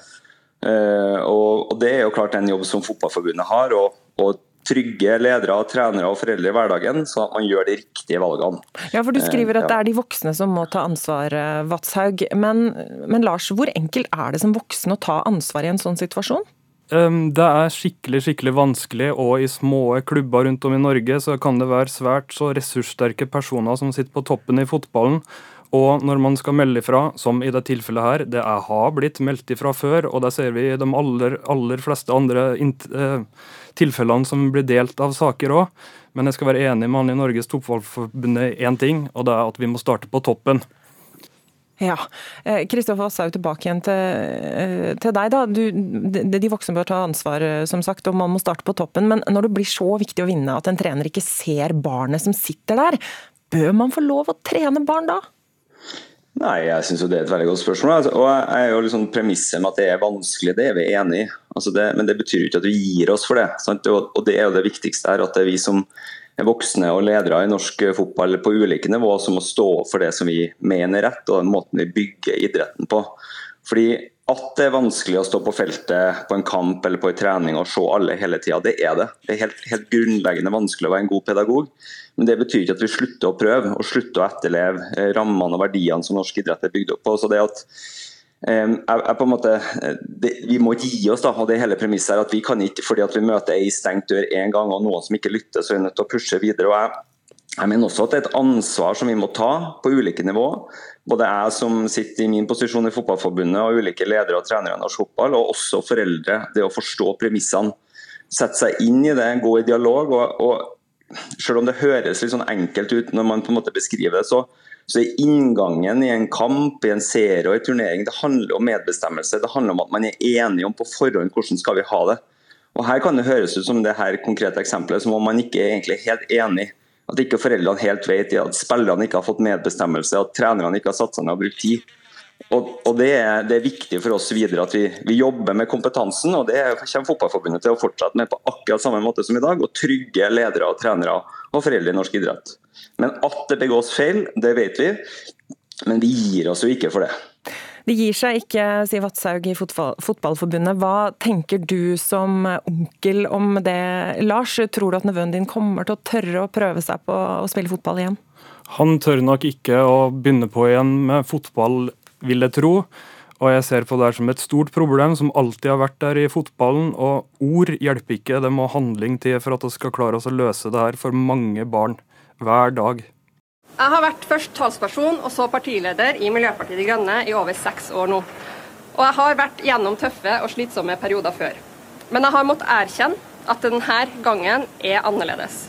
Eh, og, og, Det er jo klart en jobb som Fotballforbundet har. og, og trygge ledere, trenere og foreldre i hverdagen, så at man gjør de riktige valgene. Ja, for Du skriver at det er de voksne som må ta ansvar, Vatshaug. Men, men Lars, hvor enkelt er det som voksen å ta ansvar i en sånn situasjon? Det er skikkelig skikkelig vanskelig, og i små klubber rundt om i Norge så kan det være svært så ressurssterke personer som sitter på toppen i fotballen. Og når man skal melde ifra, som i det tilfellet her, det er, har blitt meldt ifra før, og det ser vi i de aller, aller fleste andre eh, tilfellene som blir delt av saker òg. Men jeg skal være enig med han i Norges Toppfotballforbund i én ting, og det er at vi må starte på toppen. Ja. Kristoffer eh, Vasshaug, tilbake igjen til, eh, til deg. da. Du, de, de voksne bør ta ansvar, eh, som sagt, og man må starte på toppen. Men når det blir så viktig å vinne at en trener ikke ser barnet som sitter der, bør man få lov å trene barn da? Nei, jeg syns det er et veldig godt spørsmål. Altså, og jeg er jo liksom Premisset med at det er vanskelig, det er vi enig i. Altså men det betyr jo ikke at vi gir oss for det. Sant? Og det er jo det viktigste her, at det er vi som voksne og ledere i norsk fotball på ulike nivåer som må stå for det som vi mener er rett, og den måten vi bygger idretten på. Fordi at det er vanskelig å stå på feltet på en kamp eller på en trening og se alle hele tida, det er det. Det er helt, helt, grunnleggende vanskelig å være en god pedagog. Men det betyr ikke at vi slutter å prøve og slutter å etterleve rammene og verdiene som norsk idrett er bygd opp på. Så det at jeg, jeg måte, det, vi må gi oss, da, og det hele premisset er at vi kan ikke, fordi at vi møter ei stengt dør én gang og noen som ikke lytter, så er vi nødt til å pushe videre. og jeg, jeg mener også at det er et ansvar som vi må ta på ulike nivå. Både jeg som sitter i min posisjon i Fotballforbundet og ulike ledere og trenere i norsk fotball, og også foreldre. Det å forstå premissene. Sette seg inn i det, gå i dialog. og, og selv om det høres litt sånn enkelt ut når man på en måte beskriver det, så, så inngangen i en kamp, i en serie og en turnering det handler om medbestemmelse. Det handler om at man er enige om på forhånd hvordan skal vi ha det. Og Her kan det høres ut som det her konkrete eksempelet som om man ikke er egentlig helt enig. At ikke foreldrene helt vet at spillerne ikke har fått medbestemmelse, at trenerne ikke har satt seg ned og brukt tid. Og, og det, er, det, er, viktig for oss videre at vi, vi, jobber med kompetansen. og Det kommer Fotballforbundet til å fortsette med på akkurat samme måte som i dag. Og trygge ledere, og trenere og foreldre i norsk idrett. Men at det begås feil, det vet vi. Men vi gir oss jo ikke for det. Det gir seg ikke, sier Vatshaug i Fotballforbundet. Hva tenker du som onkel om det, Lars? Tror du at nevøen din kommer til å tørre å prøve seg på å spille fotball igjen? Han tør nok ikke å begynne på igjen med fotball, vil jeg tro. Og jeg ser på det som et stort problem som alltid har vært der i fotballen. Og ord hjelper ikke, det må handling til for at vi skal klare oss å løse det her for mange barn hver dag. Jeg har vært først talsperson og så partileder i Miljøpartiet De Grønne i over seks år nå. Og jeg har vært gjennom tøffe og slitsomme perioder før. Men jeg har måttet erkjenne at denne gangen er annerledes.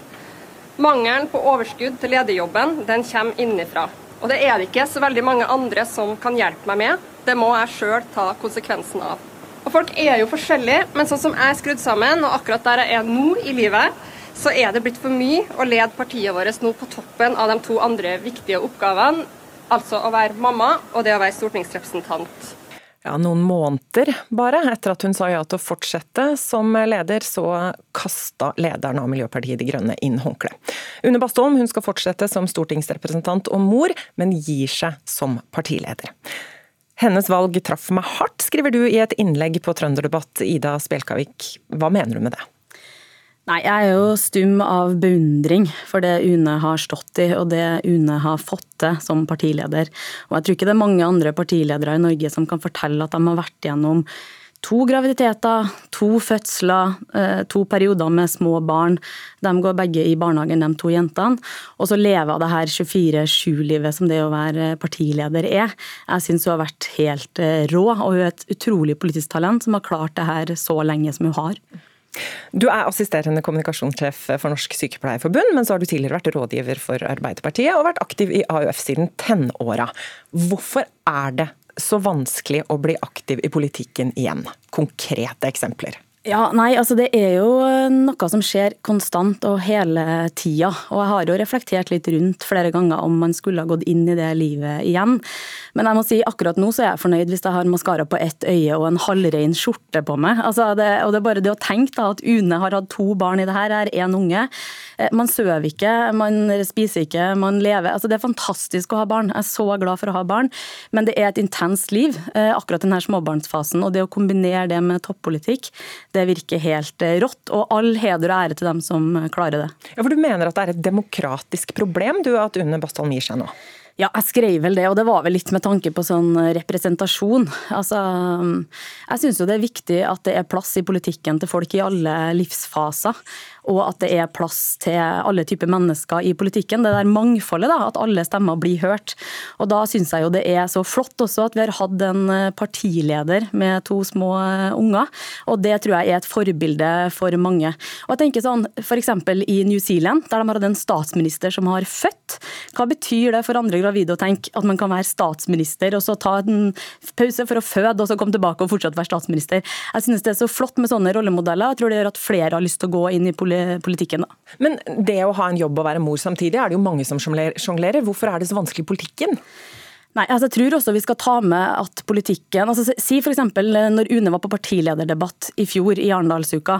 Mangelen på overskudd til lederjobben den kommer innenfra. Og det er det ikke så veldig mange andre som kan hjelpe meg med. Det må jeg sjøl ta konsekvensen av. Og Folk er jo forskjellige, men sånn som jeg er skrudd sammen, og akkurat der jeg er nå i livet, så er det blitt for mye å lede partiet vårt nå på toppen av de to andre viktige oppgavene, altså å være mamma og det å være stortingsrepresentant. Ja, Noen måneder bare etter at hun sa ja til å fortsette som leder, så kasta lederen av Miljøpartiet De Grønne inn håndkleet. Une Bastholm hun skal fortsette som stortingsrepresentant og mor, men gir seg som partileder. Hennes valg traff meg hardt, skriver du i et innlegg på Trønderdebatt, Ida Spjelkavik. Hva mener du med det? Nei, jeg er jo stum av beundring for det UNE har stått i, og det UNE har fått til som partileder. Og jeg tror ikke det er mange andre partiledere i Norge som kan fortelle at de har vært gjennom to graviditeter, to fødsler, eh, to perioder med små barn. De går begge i barnehagen, de to jentene. Og så lever det her 24-7-livet som det å være partileder er. Jeg syns hun har vært helt eh, rå, og hun er et utrolig politisk talent som har klart det her så lenge som hun har. Du er assisterende kommunikasjonssjef for Norsk Sykepleierforbund, men så har du tidligere vært rådgiver for Arbeiderpartiet og vært aktiv i AUF siden tenåra. Hvorfor er det så vanskelig å bli aktiv i politikken igjen? Konkrete eksempler. Ja, nei, altså Det er jo noe som skjer konstant og hele tida. Og jeg har jo reflektert litt rundt flere ganger om man skulle ha gått inn i det livet igjen. Men jeg må si akkurat nå så er jeg fornøyd hvis jeg har maskara på ett øye og en halvrein skjorte på meg. Altså det, og det er bare det å tenke da at Une har hatt to barn i det her, er én unge. Eh, man sover ikke, man spiser ikke, man lever. Altså Det er fantastisk å ha barn. Jeg er så glad for å ha barn. Men det er et intenst liv, eh, akkurat denne småbarnsfasen. Og det å kombinere det med toppolitikk det virker helt eh, rått. Og all heder og ære til dem som klarer det. Ja, for Du mener at det er et demokratisk problem du at Une Bastholm gir seg nå? Ja, jeg skrev vel det, og det var vel litt med tanke på sånn representasjon. Altså, jeg syns jo det er viktig at det er plass i politikken til folk i alle livsfaser og at det er plass til alle typer mennesker i politikken. Det der mangfoldet, da, at alle stemmer blir hørt. Og Da syns jeg jo det er så flott også at vi har hatt en eh, partileder med to små eh, unger. og Det tror jeg er et forbilde for mange. Og jeg tenker sånn, F.eks. i New Zealand, der de har hatt en statsminister som har født. Hva betyr det for andre gravide å tenke at man kan være statsminister og så ta en pause for å føde og så komme tilbake og fortsatt være statsminister? Jeg synes det er så flott med sånne rollemodeller. Jeg tror det gjør at flere har lyst til å gå inn i politikken politikken. Da. Men det å ha en jobb og være mor samtidig, er det jo mange som sjonglerer. Hvorfor er det så vanskelig i politikken? Nei, altså jeg tror også vi skal ta med at politikken altså Si f.eks. når Une var på partilederdebatt i fjor i Arendalsuka.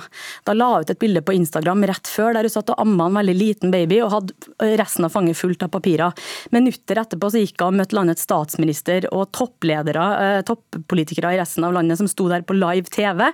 Da la hun ut et bilde på Instagram rett før der hun satt og amma en veldig liten baby og hadde resten av fanget fullt av papirer. Minutter etterpå så gikk hun og møtte landets statsminister og toppledere, eh, toppolitikere i resten av landet som sto der på live TV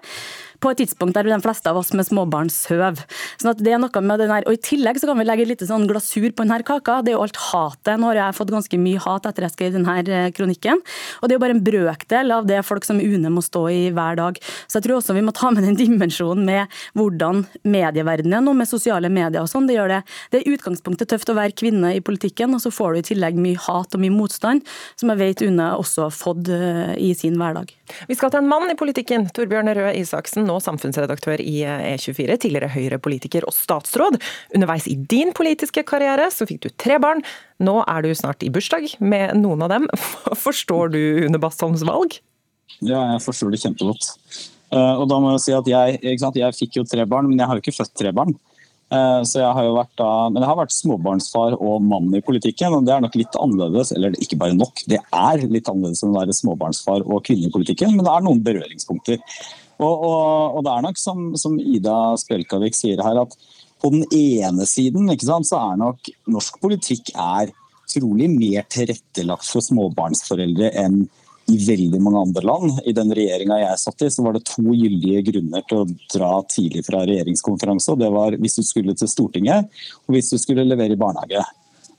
på et tidspunkt der de fleste av oss med småbarn sover. Sånn at det er noe med den her, og I tillegg så kan vi legge litt sånn glasur på denne kaka. Det er jo alt hatet. Nå har jeg fått ganske mye hat etter jeg skrev denne eh, kronikken. Og det er jo bare en brøkdel av det folk som UNE må stå i hver dag. Så jeg tror også vi må ta med den dimensjonen med hvordan medieverdenen er nå, med sosiale medier og sånn, det gjør det. Det er utgangspunktet tøft å være kvinne i politikken, og så får du i tillegg mye hat og mye motstand, som jeg vet UNE også har fått eh, i sin hverdag. Vi skal til en mann i politikken. Torbjørn Røe Isaksen, nå samfunnsredaktør i E24, tidligere Høyre-politiker og statsråd. Underveis i din politiske karriere så fikk du tre barn. Nå er du snart i bursdag med noen av dem. Forstår du Une Bastholms valg? Ja, jeg forstår det kjempegodt. Eh, og da må jeg si at jeg, jeg fikk jo tre barn, men jeg har jo ikke født tre barn. Eh, så jeg har jo vært da, men jeg har vært småbarnsfar og mann i politikken, og det er nok litt annerledes. Eller ikke bare nok, det er litt annerledes enn å være småbarnsfar og kvinne i politikken, men det er noen berøringspunkter. Og, og, og det er nok som, som Ida Spjelkavik sier her, at på den ene siden sant, så er nok norsk politikk er trolig mer tilrettelagt for småbarnsforeldre enn i veldig mange andre land. I den regjeringa jeg satt i, så var det to gyldige grunner til å dra tidlig fra regjeringskonferanse. og Det var hvis du skulle til Stortinget, og hvis du skulle levere i barnehage.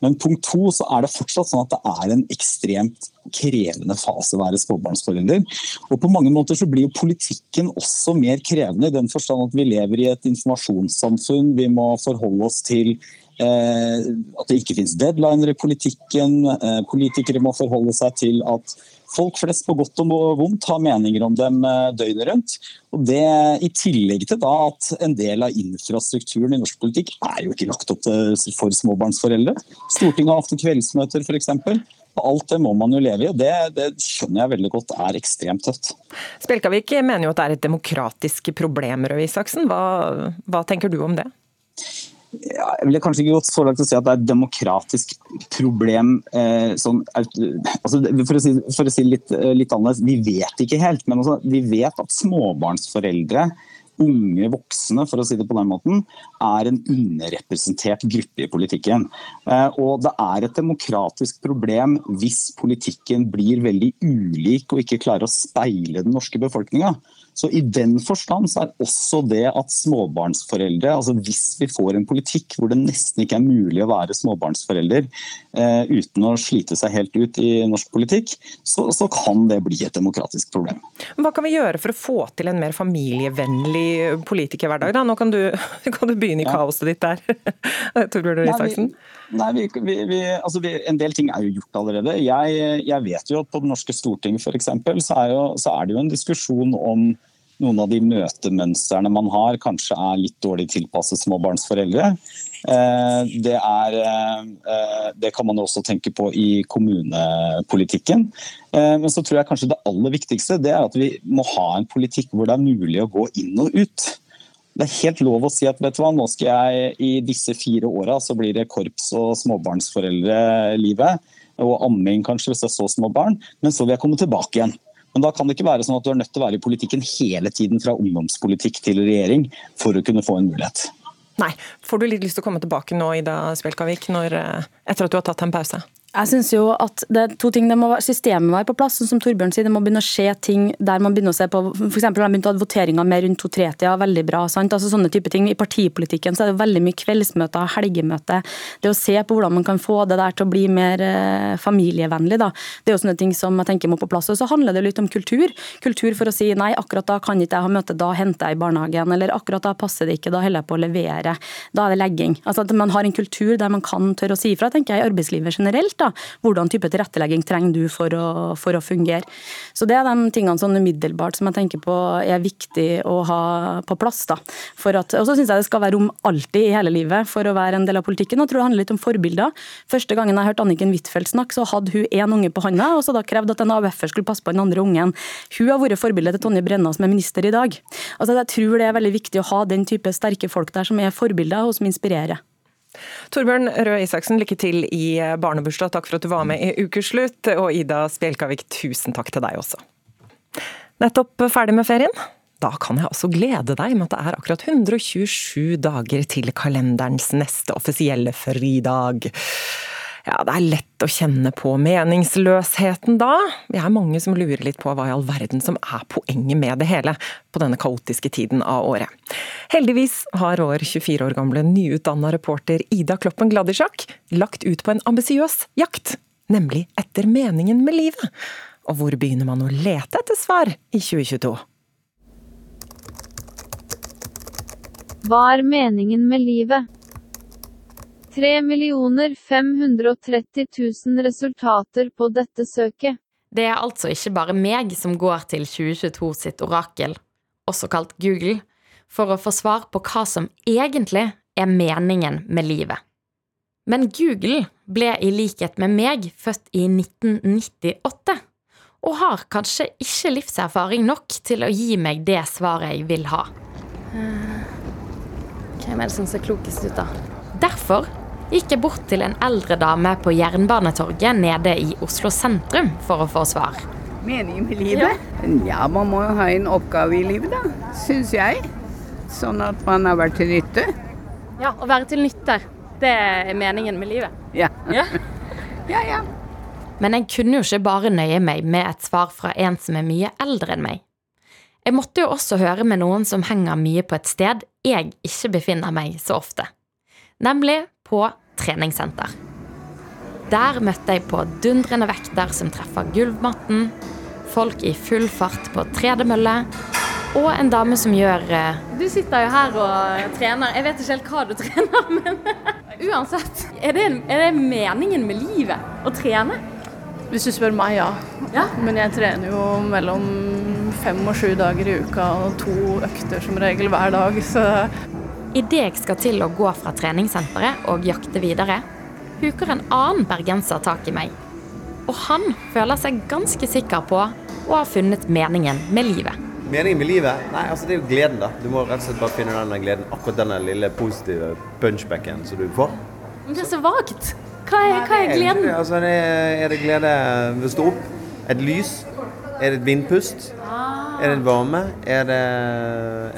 Men punkt to, så er det fortsatt sånn at det er en ekstremt krevende fase å være småbarnsforelder. Og på mange måter så blir jo politikken også mer krevende, i den forstand at vi lever i et informasjonssamfunn. Vi må forholde oss til eh, at det ikke finnes deadliner i politikken. Eh, politikere må forholde seg til at folk flest på godt og vondt har meninger om dem eh, døgnet rundt. Og det I tillegg til da at en del av infrastrukturen i norsk politikk er jo ikke lagt opp for småbarnsforeldre. Stortinget har ofte kveldsmøter f.eks. Alt det må man jo leve i, og det, det, skjønner jeg veldig godt er ekstremt tøft. Spjelkavik mener jo at det er et demokratisk problem, Røe Isaksen. Hva, hva tenker du om det? Ja, jeg ville kanskje ikke gått så langt til å si at det er et demokratisk problem. Eh, sånn, altså, for, å si, for å si litt, eh, litt annerledes, vi vet ikke helt. Men altså, vi vet at småbarnsforeldre, unge voksne for å si det på den måten, er en underrepresentert gruppe i politikken. Eh, og det er et demokratisk problem hvis politikken blir veldig ulik og ikke klarer å speile den norske befolkninga. Så I den forstand så er også det at småbarnsforeldre, altså hvis vi får en politikk hvor det nesten ikke er mulig å være småbarnsforelder eh, uten å slite seg helt ut i norsk politikk, så, så, kan det bli et demokratisk problem. Hva kan vi gjøre for å få til en mer familievennlig politikerhverdag? Da? Nå kan du, kan du begynne i ja. kaoset ditt der, Torbjørn Røe Isaksen. Nei, vi, vi, vi, altså En del ting er jo gjort allerede. Jeg, jeg vet jo at på Det norske storting for eksempel, så, er så er det jo en diskusjon om noen av de møtemønstrene man har, kanskje er litt dårlig tilpasset småbarnsforeldre. Eh, det, er, eh, det kan man også tenke på i kommunepolitikken. Eh, men så tror jeg kanskje det aller viktigste det er at vi må ha en politikk hvor det er mulig å gå inn og ut. Det er helt lov å si at vet du hva, nå skal jeg i disse fire åra så blir det korps- og småbarnsforeldre-livet. Og amming kanskje hvis er så små barn. Men så vil jeg komme tilbake igjen. Men da kan det ikke være sånn at du er nødt til å være i politikken hele tiden fra ungdomspolitikk til regjering for å kunne få en mulighet. Nei. Får du litt lyst til å komme tilbake nå, Ida Spjelkavik, når, eh, etter at du har tatt en pause? Jeg synes jo at det er to ting, det må være, Systemet må være på plass. sånn som Torbjørn sier, Det må begynne å skje ting der man begynner å se på for eksempel, de begynt å ha voteringer mer rundt to-tre-tida. Veldig bra. sant? Altså sånne type ting. I partipolitikken så er det veldig mye kveldsmøter, helgemøter. Det å se på hvordan man kan få det der til å bli mer eh, familievennlig. da. Det er jo sånne ting som jeg tenker må på plass. Og så handler det litt om kultur. Kultur for å si nei, akkurat da kan ikke jeg ha møte, da henter jeg i barnehagen. Eller akkurat da passer det ikke, da holder jeg på å levere. Da er det legging. Altså At man har en kultur der man kan tørre å si ifra, tenker jeg, i arbeidslivet generelt. Da. Hvordan type tilrettelegging trenger du for å, for å fungere. Så det er de tingene sånn umiddelbart som jeg tenker på er viktig å ha på plass. da. Og så syns jeg det skal være rom alltid i hele livet for å være en del av politikken. Jeg tror det handler litt om forbilder. Første gangen jeg hørte Anniken Huitfeldt snakke, så hadde hun én unge på hånda, og så da krevde at en AUF-er skulle passe på den andre ungen. Hun har vært forbildet til Tonje Brenna som er minister i dag. Altså Jeg tror det er veldig viktig å ha den type sterke folk der som er forbilder og som inspirerer. Torbjørn Røe Isaksen, lykke til i barnebursdag. Takk for at du var med i Ukeslutt. Og Ida Spjelkavik, tusen takk til deg også. Nettopp ferdig med ferien? Da kan jeg også glede deg med at det er akkurat 127 dager til kalenderens neste offisielle fridag. Ja, det er lett å kjenne på meningsløsheten da. Vi er mange som lurer litt på hva i all verden som er poenget med det hele på denne kaotiske tiden av året. Heldigvis har vår 24 år gamle nyutdanna reporter Ida Kloppen Gladisjak lagt ut på en ambisiøs jakt, nemlig etter meningen med livet. Og hvor begynner man å lete etter svar i 2022? Hva er meningen med livet? 3 530 000 resultater på dette søket. Det er altså ikke bare meg som går til 2022 sitt orakel, også kalt Google, for å få svar på hva som egentlig er meningen med livet. Men Google ble i likhet med meg født i 1998, og har kanskje ikke livserfaring nok til å gi meg det svaret jeg vil ha. Hvem er det som ser klokest ut, da? Derfor gikk jeg bort til en eldre dame på Jernbanetorget nede i Oslo sentrum for å få svar. Meningen med livet? Ja. man må jo ha en oppgave i livet, da. Syns jeg. Sånn at man har vært til nytte. Ja, å være til nytte. Det er meningen med livet. Ja. Ja. ja, ja. Men jeg kunne jo ikke bare nøye meg med et svar fra en som er mye eldre enn meg. Jeg måtte jo også høre med noen som henger mye på et sted jeg ikke befinner meg så ofte. Nemlig på treningssenter. Der møtte jeg på dundrende vekter som treffer gulvmatten, folk i full fart på tredemølle, og en dame som gjør eh, Du sitter jo her og trener. Jeg vet ikke helt hva du trener, men uansett. Er det, er det meningen med livet å trene? Hvis du spør meg, ja. Ja? Men jeg trener jo mellom fem og sju dager i uka og to økter som regel hver dag, så Idet jeg skal til å gå fra treningssenteret og jakte videre, huker en annen bergenser tak i meg. Og han føler seg ganske sikker på å ha funnet meningen med livet. Meningen med livet? Nei, altså det er jo gleden, da. Du må rett og slett bare finne denne gleden. Akkurat denne lille positive punchbacken som du får. Men det er så vagt. Hva er, hva er gleden? Altså, er det, er det glede ved å stå opp? Et lys? Er det et vindpust? Er det en varme? Er det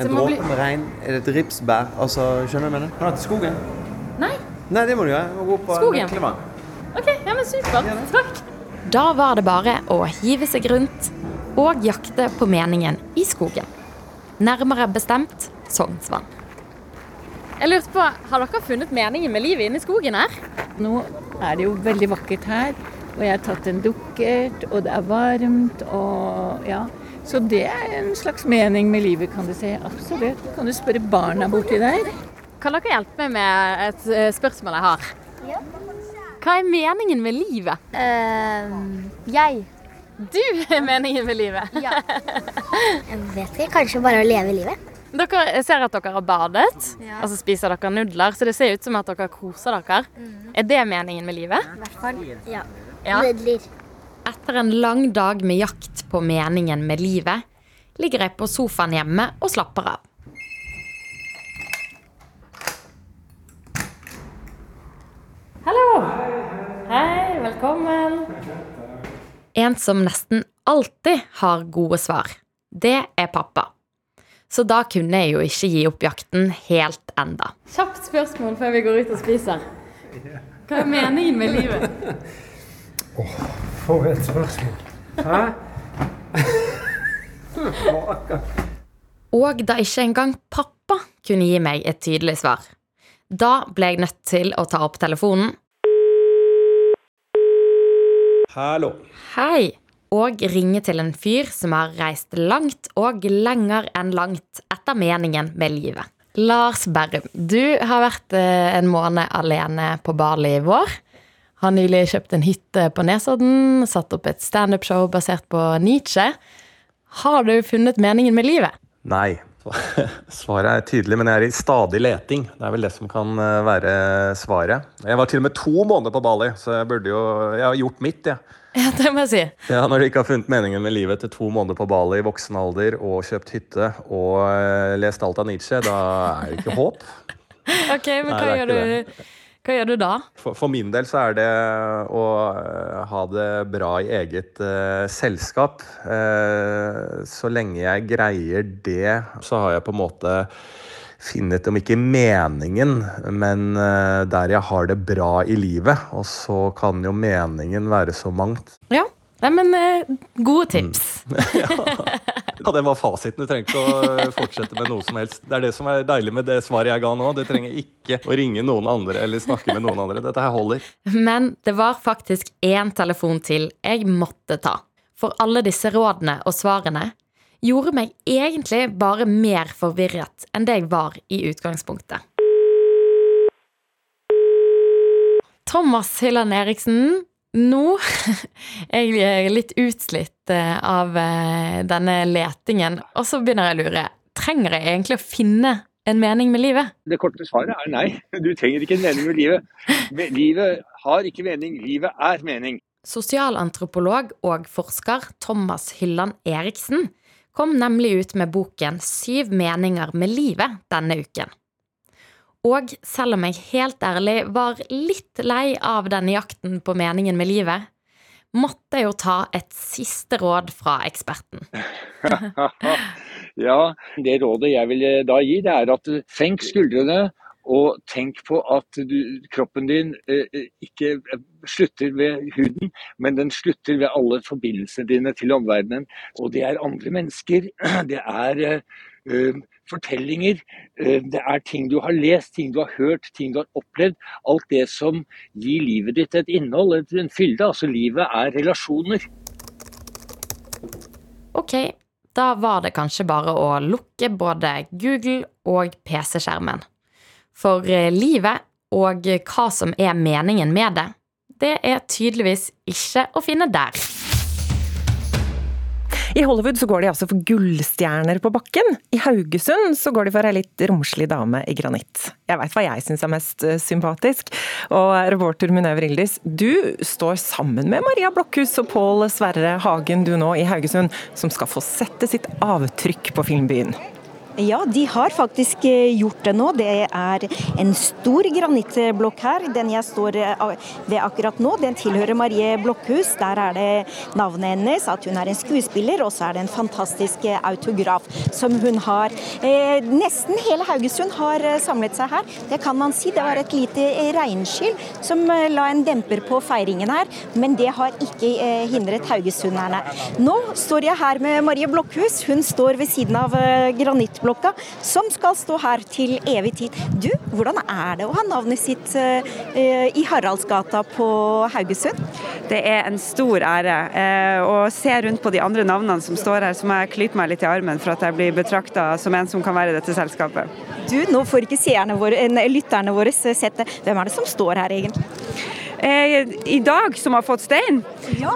en dråpe bli... med regn? Er det et ripsbær? Altså, skjønner du hva jeg mener? Kan du ha til skogen? Nei. Nei, det må du gjøre. Gå på Skogen? Ok, ja, men supert. Takk. Da var det bare å hive seg rundt og jakte på meningen i skogen. Nærmere bestemt Sognsvann. Jeg lurte på, Har dere funnet meningen med livet inne i skogen her? nå er det jo veldig vakkert her. Og jeg har tatt en dukkert, og det er varmt, og ja. Så det er en slags mening med livet, kan du si. Absolutt. Kan du spørre barna borti der? Kan dere hjelpe meg med et eh, spørsmål jeg har? Hva er meningen med livet? Uh, jeg Du er meningen med livet? Ja. Jeg vet ikke. Kanskje bare å leve livet. Dere jeg ser at dere har badet, Ja. og så spiser dere nudler. Så det ser ut som at dere koser dere. Er det meningen med livet? I hvert fall. Ja. Ja. Nudler. Etter en lang dag med jakt på meningen med livet, ligger jeg på sofaen hjemme og slapper av. Hallo! Hei, velkommen. En som nesten alltid har gode svar, det er pappa. Så da kunne jeg jo ikke gi opp jakten helt enda. Kjapt spørsmål før vi går ut og spiser. Hva er meningen med livet? For et spørsmål. Hæ? Og da ikke engang pappa kunne gi meg et tydelig svar. Da ble jeg nødt til å ta opp telefonen. Hallo. Hei! Og ringe til en fyr som har reist langt og lenger enn langt etter meningen med livet. Lars Berrum, du har vært eh, en måned alene på Bali i vår. Har nylig kjøpt en hytte på Nesodden, satt opp et standup-show basert på Nietzsche. Har du funnet meningen med livet? Nei. Svaret er tydelig, men jeg er i stadig leting. Det er vel det som kan eh, være svaret. Jeg var til og med to måneder på Bali, så jeg burde jo Jeg har gjort mitt, jeg. Ja, det må jeg si. Ja, når du ikke har funnet meningen med livet etter to måneder på Bali i voksen alder og kjøpt hytte og eh, lest alt av Nietzsche, da er det ikke håp. Ok, men hva, gjør du, hva gjør du da? For, for min del så er det å eh, ha det bra i eget uh, selskap. Uh, så lenge jeg greier det, så har jeg på en måte funnet, om ikke meningen, men uh, der jeg har det bra i livet. Og så kan jo meningen være så mangt. Ja, Nei, men gode tips. Ja, det var fasiten. Du trenger ikke å eh, fortsette med noe som helst. Det er det som er deilig med det svaret jeg ga nå. Du trenger ikke å ringe noen andre eller snakke med noen andre. Dette her holder. Men det var faktisk én telefon til jeg måtte ta. For alle disse rådene og svarene gjorde meg egentlig bare mer forvirret enn det jeg var i utgangspunktet. Thomas Hylland Eriksen, nå Jeg er litt utslitt eh, av eh, denne letingen, og så begynner jeg å lure. Trenger jeg egentlig å finne en mening med livet? Det korte svaret er nei. Du trenger ikke en mening med livet. Livet har ikke mening, livet er mening. Sosialantropolog og forsker Thomas Hylland Eriksen kom nemlig ut med boken Syv meninger med livet denne uken. Og selv om jeg helt ærlig var litt lei av denne jakten på meningen med livet, måtte jeg jo ta et siste råd fra eksperten. ja, det rådet jeg vil da gi, det er at senk skuldrene og tenk på at du, kroppen din eh, eh, ikke eh, slutter ved huden, men den slutter ved alle forbindelsene dine til omverdenen. Og det er andre mennesker, det er eh, eh, fortellinger, det er ting du har lest, ting du har hørt, ting du har opplevd. Alt det som gir livet ditt et innhold, et, en fylde. Altså livet er relasjoner. Ok, da var det kanskje bare å lukke både Google og PC-skjermen. For eh, livet og hva som er meningen med det, det er tydeligvis ikke å finne der. I Hollywood så går de altså for gullstjerner på bakken. I Haugesund så går de for ei litt romslig dame i granitt. Jeg veit hva jeg syns er mest eh, sympatisk. Og reporter Minerve Rildis, du står sammen med Maria Blokhus og Pål Sverre Hagen du nå i Haugesund, som skal få sette sitt avtrykk på filmbyen. Ja, de har faktisk eh, gjort det nå. Det er en stor granittblokk her. Den jeg står eh, ved akkurat nå, den tilhører Marie Blokhus. Der er det navnet hennes, at hun er en skuespiller, og så er det en fantastisk eh, autograf som hun har. Eh, nesten hele Haugesund har samlet seg her. Det kan man si. Det var et lite regnskyll som la en demper på feiringen her, men det har ikke hindret haugesunderne. Nå står jeg her med Marie Blokhus. Hun står ved siden av eh, granittblokka, som skal stå her til evig tid. Du, hvordan er det å ha navnet sitt eh, eh, i Haraldsgata på Haugesund? Det er en stor ære. Eh, å se rundt på de andre navnene som står her, så må jeg klype meg litt i armen for at jeg blir betrakta som en som kan være i dette selskapet. Du, nå får ikke våre, lytterne våre sett det. Hvem er det som står her egentlig? Eh, i dag som har fått stein. Ja.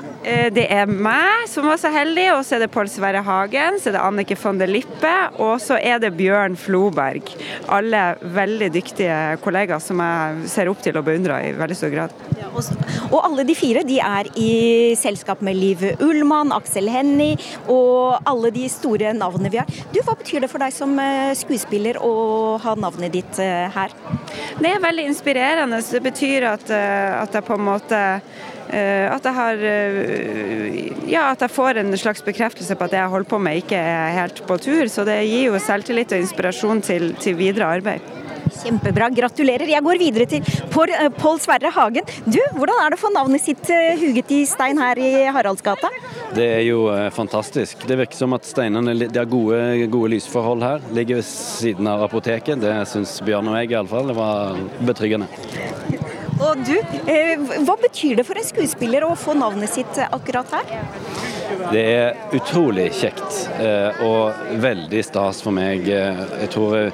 det er meg som var så heldig, og så er det Pål Sverre Hagen, så er det Annike von der Lippe, og så er det Bjørn Floberg. Alle veldig dyktige kollegaer som jeg ser opp til og beundrer i veldig stor grad. Og alle de fire de er i selskap med Liv Ullmann, Aksel Hennie og alle de store navnene vi har. Du, Hva betyr det for deg som eh, skuespiller å ha navnet ditt eh, her? Det er veldig inspirerende. Det betyr at, eh, at jeg på en måte eh, at jeg har eh, Ja, at jeg får en slags bekreftelse på at det jeg holder på med ikke er helt på tur. Så det gir jo selvtillit og inspirasjon til, til videre arbeid. Kjempebra, gratulerer. Jeg går videre til Pål eh, Pål Sverre Hagen. Du, Hvordan er det å få navnet sitt huget i stein her i Haraldsgata? Det er jo fantastisk. Det virker som at steinene de det er gode, gode lysforhold her. Ligger ved siden av apoteket. Det syns Bjørn og jeg iallfall. Det var betryggende. Og du, eh, Hva betyr det for en skuespiller å få navnet sitt eh, akkurat her? Det er utrolig kjekt eh, og veldig stas for meg. Jeg tror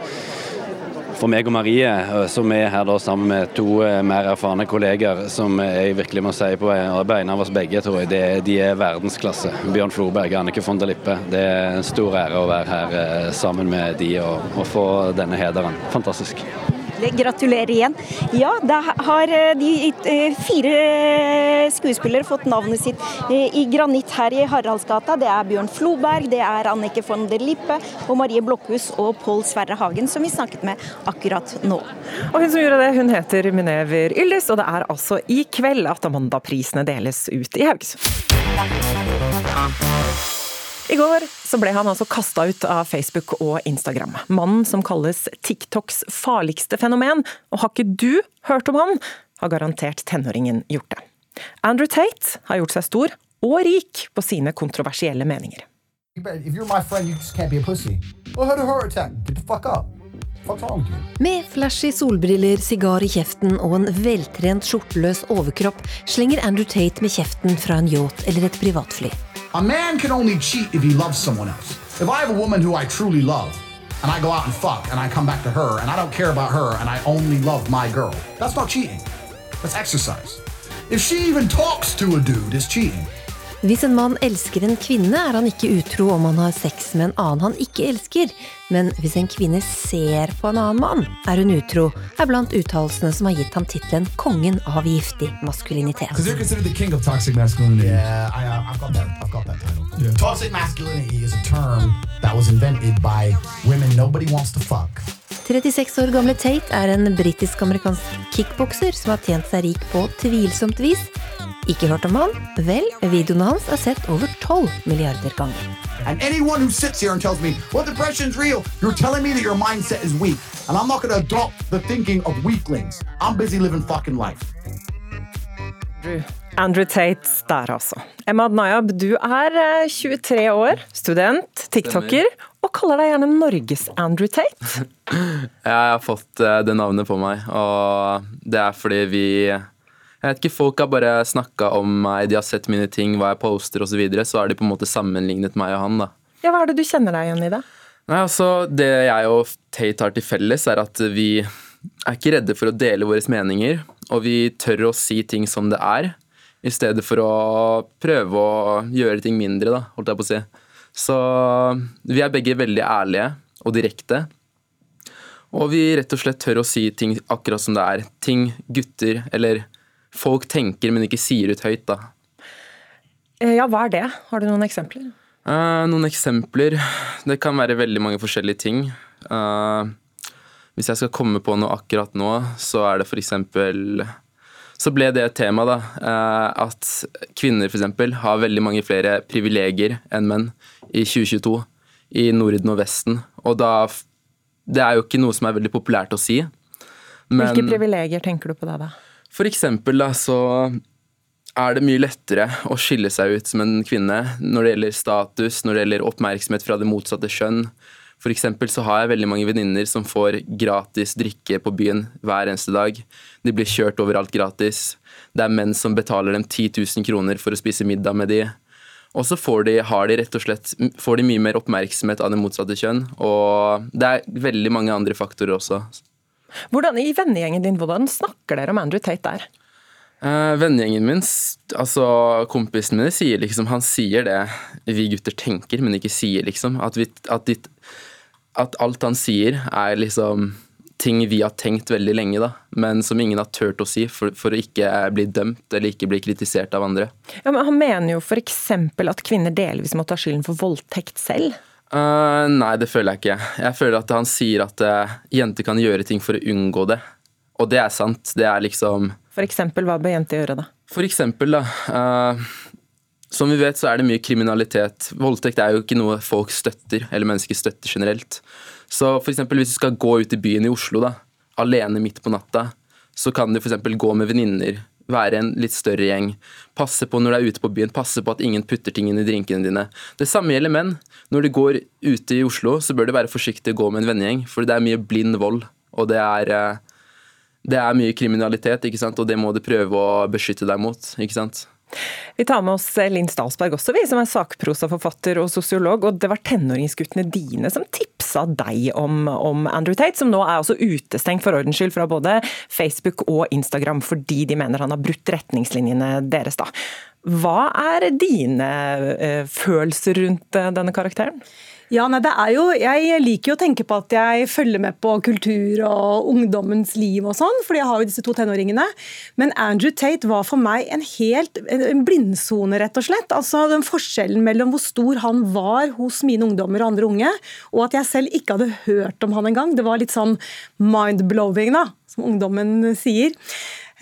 for meg og Marie, som er her da sammen med to mer erfarne kolleger, som jeg virkelig må si på beina av oss begge, tror jeg, det, de er verdensklasse. Bjørn Florberg og Annike von der Lippe. Det er en stor ære å være her sammen med de og, og få denne hederen. Fantastisk. Gratulerer igjen. Ja, da har eh, de eh, fire skuespillere fått navnet sitt eh, i granitt her i Haraldsgata. Det er Bjørn Floberg, det er Annike von der Lippe og Marie Blokhus og Pål Sverre Hagen, som vi snakket med akkurat nå. Og hun som gjorde det, hun heter Minever Yldis, og det er altså i kveld at Amanda-prisene deles ut i Haugesund. I går så ble han altså kasta ut av Facebook og Instagram. Mannen som kalles TikToks farligste fenomen, og har ikke du hørt om han, har garantert tenåringen gjort det. Andrew Tate har gjort seg stor og rik på sine kontroversielle meninger. You better, if you're my friend, you just can't be a pussy. Well, had a heart attack. Get the fuck up. Fuck's wrong with you? Med flashy solbriller, sigar i kjeften og en veltrent skjorteløs overkropp slenger Andrew Tate med kjeften fra en yacht eller et privatfly. A man can only cheat if he loves someone else. If I have a woman who I truly love, and I go out and fuck, and I come back to her, and I don't care about her, and I only love my girl, that's not cheating. That's exercise. If she even talks to a dude, it's cheating. Hvis en mann elsker en kvinne, er han ikke utro om han har sex med en annen han ikke elsker. Men hvis en kvinne ser på en annen mann, er hun utro, er blant uttalelsene som har gitt ham tittelen kongen av giftig maskulinitet. Toxic masculinity. Yeah, I, uh, I've got that. I've got that title. Toxic masculinity is a term that was invented by women nobody wants to fuck. 36 år gamle Tate er en britisk-amerikansk kickbokser som har tjent seg rik på tvilsomt vis. Ikke hørt om han? Vel, videoene hans er sett over 12 milliarder ganger. And anyone who sits here and tells me, well, depression's real, you're telling me that your mindset is weak. And I'm not going to adopt the thinking of weaklings. I'm busy living fucking life. Andrew Tate der, altså. Emma Adnayab, du er eh, 23 år, student, tiktoker, og kaller deg gjerne Norges Andrew Tate. Jeg har fått eh, det navnet på meg, og det er fordi vi Jeg vet ikke, folk har bare snakka om meg, de har sett mine ting, hva jeg poster osv., så, videre, så har de på en måte sammenlignet meg og han, da. Ja, Hva er det du kjenner deg igjen i det? Nei, altså, Det jeg og Tate har til felles, er at vi er ikke redde for å dele våre meninger, og vi tør å si ting som det er, i stedet for å prøve å gjøre ting mindre, da, holdt jeg på å si. Så vi er begge veldig ærlige og direkte. Og vi rett og slett tør å si ting akkurat som det er. Ting gutter eller folk tenker, men ikke sier ut høyt, da. Eh, Ja, hva er det? Har du noen eksempler? Uh, noen eksempler. Det kan være veldig mange forskjellige ting. Uh, hvis jeg skal komme på noe akkurat nå, så er det f.eks. Så ble det et tema, da. at kvinner f.eks. har veldig mange flere privilegier enn menn i 2022 i Norden og Vesten. Og da Det er jo ikke noe som er veldig populært å si. Men Hvilke privilegier tenker du på da? da? For eksempel da, så er det mye lettere å skille seg ut som en kvinne når det gjelder status, når det gjelder oppmerksomhet fra det motsatte kjønn. For eksempel så har jeg veldig mange venninner som får gratis drikke på byen hver eneste dag. De blir kjørt overalt gratis. Det er menn som betaler dem 10 000 kroner for å spise middag med de. Og så får de, de rett og slett får de mye mer oppmerksomhet av det motsatte kjønn. Og det er veldig mange andre faktorer også. Hvordan, I vennegjengen din, hvordan snakker dere om Andrew Tate der? Uh, Vennegjengen min, altså kompisen min, sier liksom Han sier det vi gutter tenker, men ikke sier, liksom. At, vi, at, dit, at alt han sier, er liksom ting vi har tenkt veldig lenge, da. Men som ingen har turt å si for, for å ikke bli dømt eller ikke bli kritisert av andre. Ja, men han mener jo f.eks. at kvinner delvis må ta skylden for voldtekt selv. Eh, nei, det føler jeg ikke. Jeg føler at han sier at uh, jenter kan gjøre ting for å unngå det. Og det er sant. Det er liksom For eksempel, hva bør jenter gjøre da? For eksempel, da. Uh, som vi vet, så er det mye kriminalitet. Voldtekt er jo ikke noe folk støtter, eller mennesker støtter generelt. Så for eksempel hvis du skal gå ut i byen i Oslo, da, alene midt på natta, så kan du for eksempel gå med venninner, være en litt større gjeng. Passe på når du er ute på byen, passe på at ingen putter ting inn i drinkene dine. Det samme gjelder menn. Når du går ute i Oslo, så bør du være forsiktig og gå med en vennegjeng, for det er mye blind vold, og det er eh, det er mye kriminalitet, og det må du prøve å beskytte deg mot. ikke sant? Vi tar med oss Linn Stalsberg også, vi, som er sakprosaforfatter og sosiolog. og Det var tenåringsguttene dine som tipsa deg om, om Andrew Tate, som nå er også utestengt for ordens skyld fra både Facebook og Instagram fordi de mener han har brutt retningslinjene deres. da. Hva er dine eh, følelser rundt eh, denne karakteren? Ja, nei, det er jo, Jeg liker jo å tenke på at jeg følger med på kultur og ungdommens liv og sånn, fordi jeg har jo disse to tenåringene. Men Andrew Tate var for meg en helt en blindsone, rett og slett. Altså den Forskjellen mellom hvor stor han var hos mine ungdommer og andre unge, og at jeg selv ikke hadde hørt om han engang. Det var litt sånn mind-blowing, da, som ungdommen sier.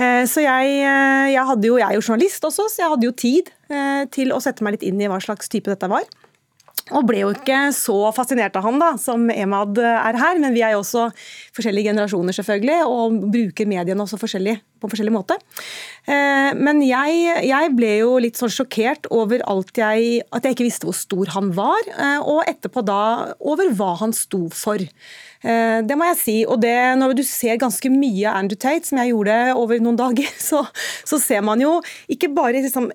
Eh, Så jeg, eh, jeg, jo, jeg er jo journalist også, så jeg hadde jo tid eh, til å sette meg litt inn i hva slags type dette var. Og ble jo ikke så fascinert av han da, som Emad er her, men vi er jo også forskjellige generasjoner selvfølgelig, og bruker mediene også forskjellig, på forskjellig måte. Eh, Men jeg, jeg ble jo litt sånn sjokkert over jeg, at jeg ikke visste hvor stor han var, eh, og etterpå da over hva han sto for. Eh, Det må jeg si. Og det, når du ser ganske mye Andrew Tate, som jeg gjorde over noen dager, så, så ser man jo ikke bare liksom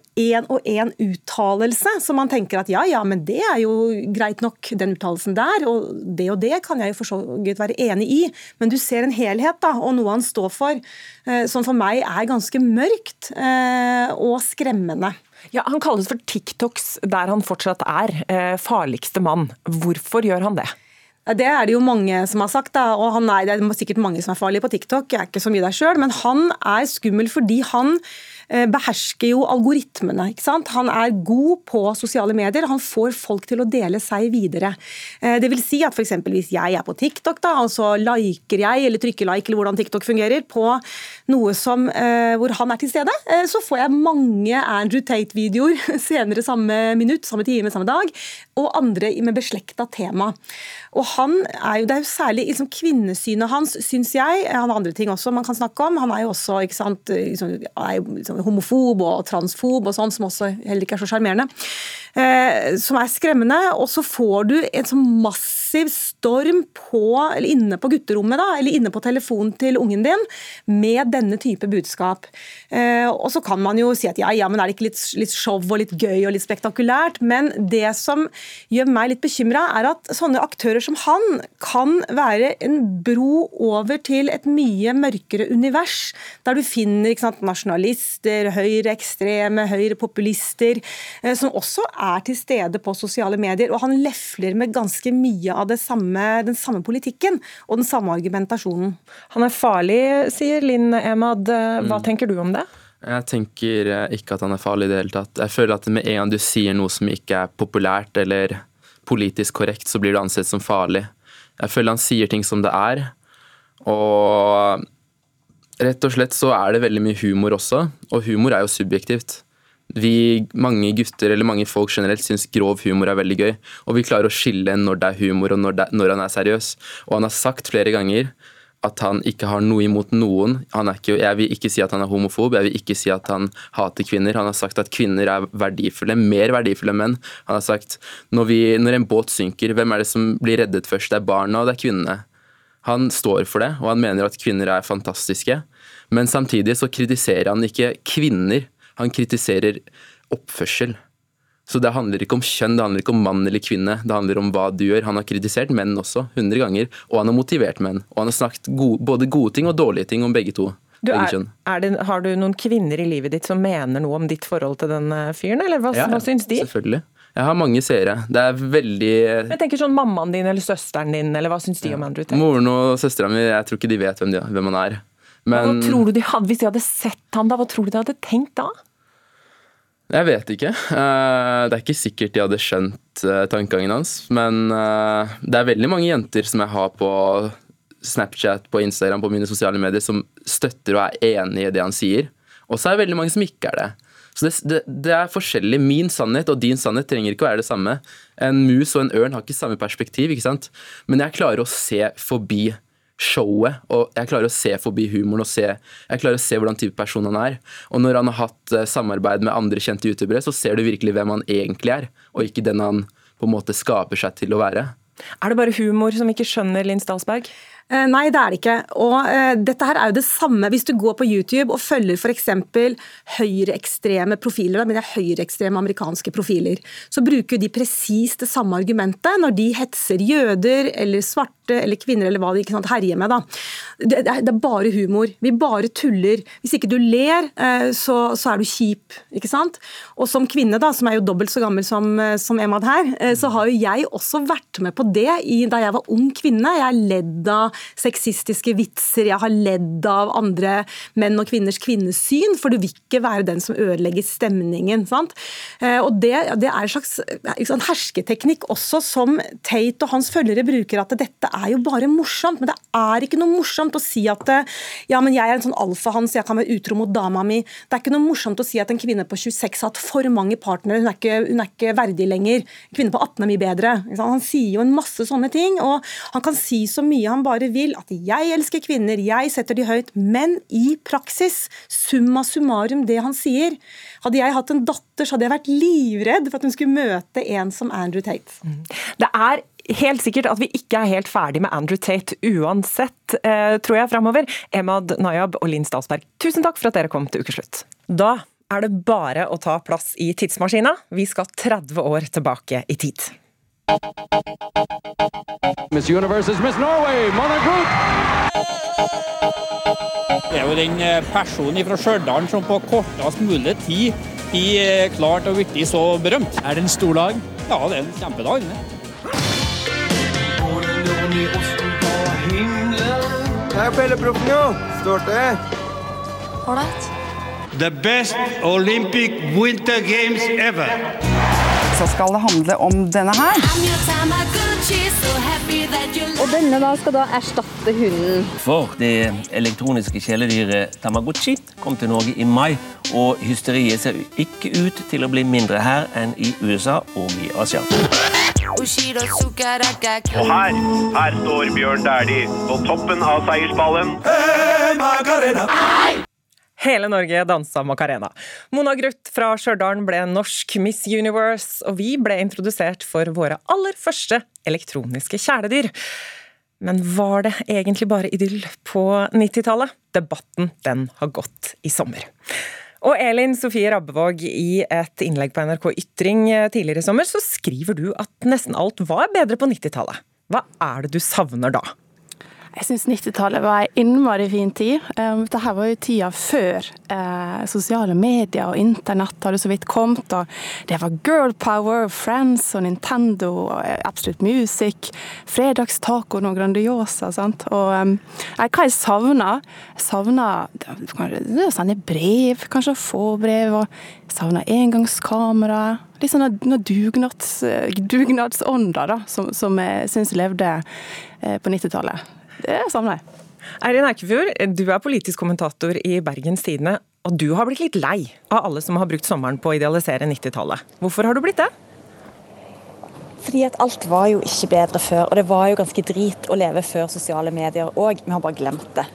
og én uttalelse, som man tenker at ja, ja, men det er jo greit nok, den uttalelsen der, og det og det kan jeg jo for så vidt være enig i, men du ser en helhet da, og noe han står for, eh, som for meg er ganske mørkt eh, og skremmende. Ja, Han kalles for TikToks der han fortsatt er, farligste mann. Hvorfor gjør han det? Det er det jo mange som har sagt, da, og han er, det er sikkert mange som er farlige på TikTok. Jeg er ikke så mye der selv, men han er skummel fordi han behersker jo algoritmene. ikke sant? Han er god på sosiale medier. Han får folk til å dele seg videre. Eh, Det vil si at eksempel hvis jeg er på TikTok, da, og så liker jeg, eller trykker like, eller hvordan TikTok fungerer, på noe som, eh, hvor han er til stede, eh, så får jeg mange Andrew Tate-videoer senere samme minutt, samme time, samme dag, og andre med beslekta tema. Og han er jo, Det er jo særlig liksom, kvinnesynet hans, syns jeg. Han har andre ting også man kan snakke om. Han er jo også ikke sant, liksom, er jo, liksom, homofob og transfob og sånn, som også heller ikke er så sjarmerende. Eh, som er skremmende. Og så får du en sånn massiv storm på, eller inne på gutterommet, da, eller inne på telefonen til ungen din, med denne type budskap. Eh, og så kan man jo si at ja, ja, men er det ikke litt, litt show og litt gøy og litt spektakulært? Men det som gjør meg litt bekymra, er at sånne aktører som han kan være en bro over til et mye mørkere univers, der du finner sant, nasjonalister, høyreekstreme, høyrepopulister, eh, som også er til stede på sosiale medier. Og han lefler med ganske mye av det samme, den samme politikken og den samme argumentasjonen. Han er farlig, sier Linn Emad. Hva Mm. tenker du om det? Jeg tenker eh, ikke at han er farlig i det hele tatt. Jeg føler at med en gang du sier noe som ikke er populært eller politisk korrekt, så blir det ansett som farlig. Jeg føler han sier ting som det er, og rett og slett så er det veldig mye humor også, og humor er jo subjektivt. Vi, mange gutter eller mange folk generelt syns grov humor er veldig gøy, og vi klarer å skille når det er humor og når, det, når han er seriøs. Og han har sagt flere ganger at han ikke har noe imot noen. Ikke, jeg vil ikke si at han er homofob, jeg vil ikke si at han hater kvinner. Han har sagt at kvinner er verdifulle, mer verdifulle enn menn. Han har sagt når, vi, når en båt synker, hvem er det som blir reddet først? Det er barna og det er kvinnene. Han står for det, og han mener at kvinner er fantastiske. Men samtidig så kritiserer han ikke kvinner, han kritiserer oppførsel. Så det handler ikke om kjønn, det handler ikke om mann eller kvinne. Det handler om hva du gjør. Han har kritisert menn også, 100 ganger, og han har motivert menn. Og han har snakket gode, både gode ting og dårlige ting om begge to. Du, er, er det, har du noen kvinner i livet ditt som mener noe om ditt forhold til den eh, fyren, eller hva, hva syns de? Selvfølgelig. Jeg har mange seere. Det er veldig Jeg tenker sånn mammaen din eller søsteren din, eller hva syns de om Andrew Tate? Moren og søstera mi, jeg tror ikke de vet hvem, de, hvem han er. Men Hva tror du de hadde, Hvis de hadde sett han da, hva tror du de hadde tenkt da? Jeg vet ikke. Eh, Det er ikke sikkert de hadde skjønt eh, tankegangen hans. Men eh, det er veldig mange jenter som jeg har på Snapchat, på Instagram, på mine sosiale medier, som støtter og er enig i det han sier. Og så er det veldig mange som ikke er det. Så det, det, det er forskjellig. Min sannhet og din sannhet trenger ikke å være det samme. En mus og en ørn har ikke samme perspektiv, ikke sant? men jeg klarer å se forbi showet, og jeg klarer å se forbi humoren og se, jeg klarer å se hvordan type person han er. Og når han har hatt eh, samarbeid med andre kjente youtubere, så ser du virkelig hvem han egentlig er, og ikke den han på en måte skaper seg til å være. Er det bare humor som ikke skjønner Linn Stalsberg? Eh, Nei, det er det ikke. Og eh, dette her er jo det samme hvis du går på YouTube og følger f.eks. høyreekstreme profiler, da mener jeg høyreekstreme amerikanske profiler, så bruker de presis det samme argumentet når de hetser jøder eller svarte eller kvinner eller hva de ikke sant, herjer med. da. Det, er, bare humor. Vi bare tuller. Hvis ikke du ler, eh, så, så er du kjip. ikke sant? Og som kvinne, da, som er jo dobbelt så gammel som, som Emad her, så har jo jeg også vært med på det i, da jeg var ung kvinne. Jeg er ledd av sexistiske vitser, jeg har ledd av andre menn og kvinners kvinnesyn, for du vil ikke være den som ødelegger stemningen. sant? Eh, Og det, det er en slags en hersketeknikk også som Tate og hans følgere bruker, at dette er jo bare morsomt. Men det er ikke noe morsomt å si at eh, ja, men jeg er en sånn alfahans, jeg kan være utro mot dama mi. Det er ikke noe morsomt å si at en kvinne på 26 har hatt for mange partnere, hun er ikke, hun er ikke verdig lenger. En kvinne på 18 er mye bedre. Han sier jo en masse sånne ting, og han kan si så mye han bare vil. At jeg elsker kvinner, jeg setter de høyt. Men i praksis, summa summarum det han sier. Hadde jeg hatt en datter, så hadde jeg vært livredd for at hun skulle møte en som Andrew Tate. Det er helt sikkert at vi ikke er helt ferdig med Andrew Tate uansett, eh, tror jeg, framover. Emad Nayab og Linn Stalsberg, tusen takk for at dere kom til ukeslutt. Da er det bare å ta plass i tidsmaskina. Vi skal 30 år tilbake i tid. Miss Universe is Miss Norway, Mona Groot! Det er jo den eh, personen fra Stjørdal som på kortest mulig tid har klart å bli så berømt. Er det en stor dag? Ja, det er en kjempedag. det. Her på hele proffen, jo. Står det. Ålreit. The best Olympic Winter Games ever. Så skal det handle om denne her. Og denne da skal da erstatte hunden. For det elektroniske kjæledyret Tamagotchi kom til Norge i mai, og hysteriet ser ikke ut til å bli mindre her enn i USA og i Asia. Og her, her står Bjørn Dæhlie på toppen av seierspallen. Hele Norge dansa Macarena. Mona Gruth fra Stjørdal ble norsk Miss Universe, og vi ble introdusert for våre aller første elektroniske kjæledyr. Men var det egentlig bare idyll på 90-tallet? Debatten den har gått i sommer. Og Elin Sofie Rabbevåg, i et innlegg på NRK Ytring tidligere i sommer, så skriver du at nesten alt var bedre på 90-tallet. Hva er det du savner da? Jeg syns 90-tallet var ei innmari fin tid. Um, Dette var jo tida før eh, sosiale medier og internett hadde så vidt kommet. og Det var girl power, Friends og Nintendo og eh, Absolute Music. Fredagstaco og Grandiosa. sant? Og um, Hva jeg savner? Jeg savner å sende brev, kanskje få brev. og savner engangskamera. Litt sånn dugnads, dugnadsånda da, som, som jeg syns levde eh, på 90-tallet. Det savner jeg. Eirin Eikefjord, du er politisk kommentator i Bergens Tidende, og du har blitt litt lei av alle som har brukt sommeren på å idealisere 90-tallet. Hvorfor har du blitt det? Fordi at alt var jo ikke bedre før, og det var jo ganske drit å leve før sosiale medier òg. Vi har bare glemt det.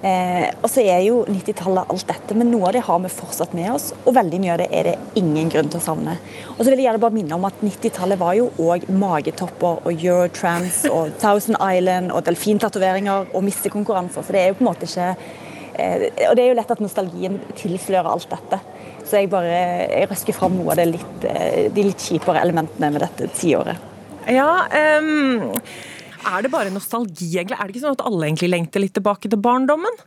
Eh, og så er jo 90-tallet alt dette, men noe av det har vi fortsatt med oss. Og veldig mye av det er det ingen grunn til å savne. Og så vil jeg gjerne bare minne om at 90-tallet var jo òg magetopper og Eurotrans og Thousand Island og delfintatoveringer og missekonkurranser. Så det er jo på en måte ikke eh, Og det er jo lett at nostalgien tilslører alt dette. Så jeg bare jeg røsker fram noe av litt, eh, de litt kjipere elementene med dette tiåret. Ja, ehm, er det bare nostalgi, egentlig? Er det ikke sånn at alle egentlig lengter litt tilbake til barndommen?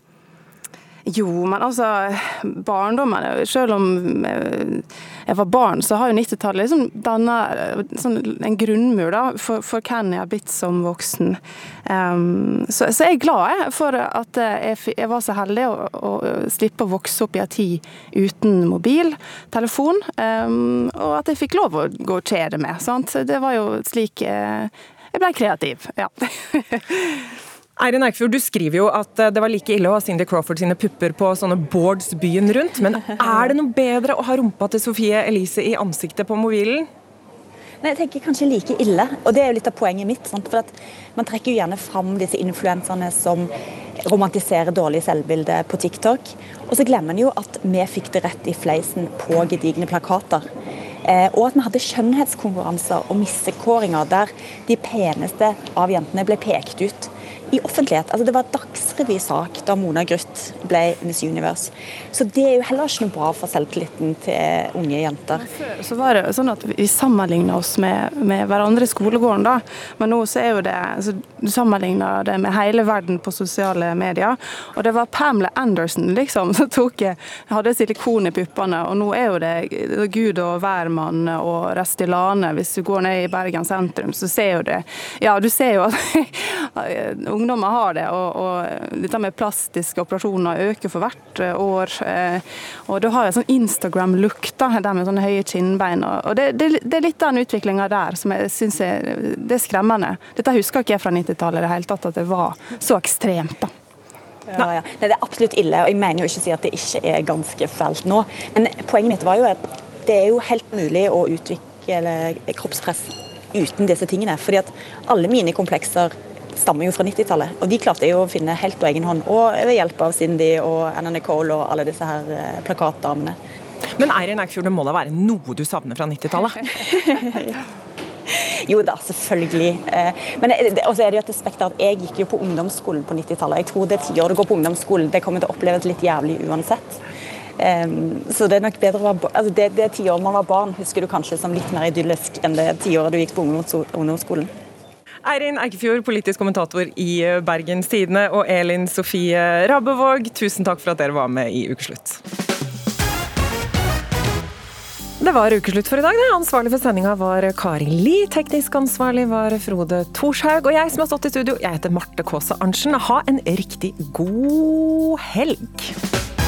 Jo, men altså Barndommen Selv om eh, jeg var barn, så har jo 90-tallet liksom danna sånn, en grunnmur da, for, for hvem jeg har blitt som voksen. Um, så, så, jeg er glad jeg, for at jeg, jeg, var så heldig å, å, slippe å vokse opp i ei tid uten mobil, telefon, um, og at jeg fikk lov å gå og kjede meg. Sant? Det var jo slik jeg, jeg ble kreativ. ja. Eirin Eikfjord, du skriver jo at det var like ille å ha Cindy Crawford sine pupper på sånne boards byen rundt, men er det noe bedre å ha rumpa til Sofie Elise i ansiktet på mobilen? Nei, jeg tenker kanskje like ille, og det er jo litt av poenget mitt. Sant? For Man trekker jo gjerne fram disse influenserne som romantiserer dårlig selvbilde på TikTok. Og så glemmer en jo at vi fikk det rett i fleisen på gedigne plakater. Eh, og at vi hadde skjønnhetskonkurranser og missekåringer der de peneste av jentene ble pekt ut i offentlighet. Altså Det var dagsrevysak da Mona Gruth ble Miss Universe. Så det er jo heller ikke noe bra for selvtilliten til unge jenter. Så var det sånn at Vi sammenligna oss med, med, hverandre i skolegården, da. Men nå så er jo det altså, Du sammenligner det med hele verden på sosiale medier. Og det var Pamela Anderson liksom, som tok, hadde silikon i puppene, og nå er jo det Gud og hvermann og Restylane. Hvis du går ned i Bergen sentrum, så ser jo det Ja, du ser jo at ungdommer har det. Og, og dette med plastiske operasjoner øker for hvert eh, år. Eh, og da har en sånn Instagram-look, da, der med sånne høye kinnbein. og det, det, det er litt den utviklinga der som jeg syns er, er skremmende. Dette husker ikke jeg fra 90-tallet i det hele tatt, at det var så ekstremt. da. Ja, ja. Nei, det er absolutt ille, og jeg mener jo ikke å si at det ikke er ganske fælt nå. Men poenget mitt var jo at det er jo helt mulig å utvikle kroppspress uten disse tingene. fordi at alle mine komplekser stammer jo fra 90-tallet. Og de klarte jo å finne helt på egen hånd, og ved hjelp av Cindy og Anna Nicole og alle disse her eh, plakatdamene. Men Eirin Eikfjord, det må da være noe du savner fra 90-tallet? Jo da, selvfølgelig. Eh, men også er det jo et aspekt at jeg gikk jo på ungdomsskolen på 90-tallet. Jeg tror det tiåret du går på ungdomsskolen, det kommer til å oppleves litt jævlig uansett. Um, så det er nok bedre å være altså det, det tiåret man var barn, husker du kanskje som litt mer idyllisk enn det tiåret du gikk på ungdomsskolen. Eirin Eikefjord, politisk kommentator i Bergens Tidende, og Elin Sofie Rabbevåg, tusen takk for at dere var med i Ukeslutt. Det var ukeslutt for i dag. Det. Ansvarlig for sendinga var Kari Li. Teknisk ansvarlig var Frode Thorshaug. Og jeg som har stått i studio, jeg heter Marte Kaasa Arntzen. Ha en riktig god helg.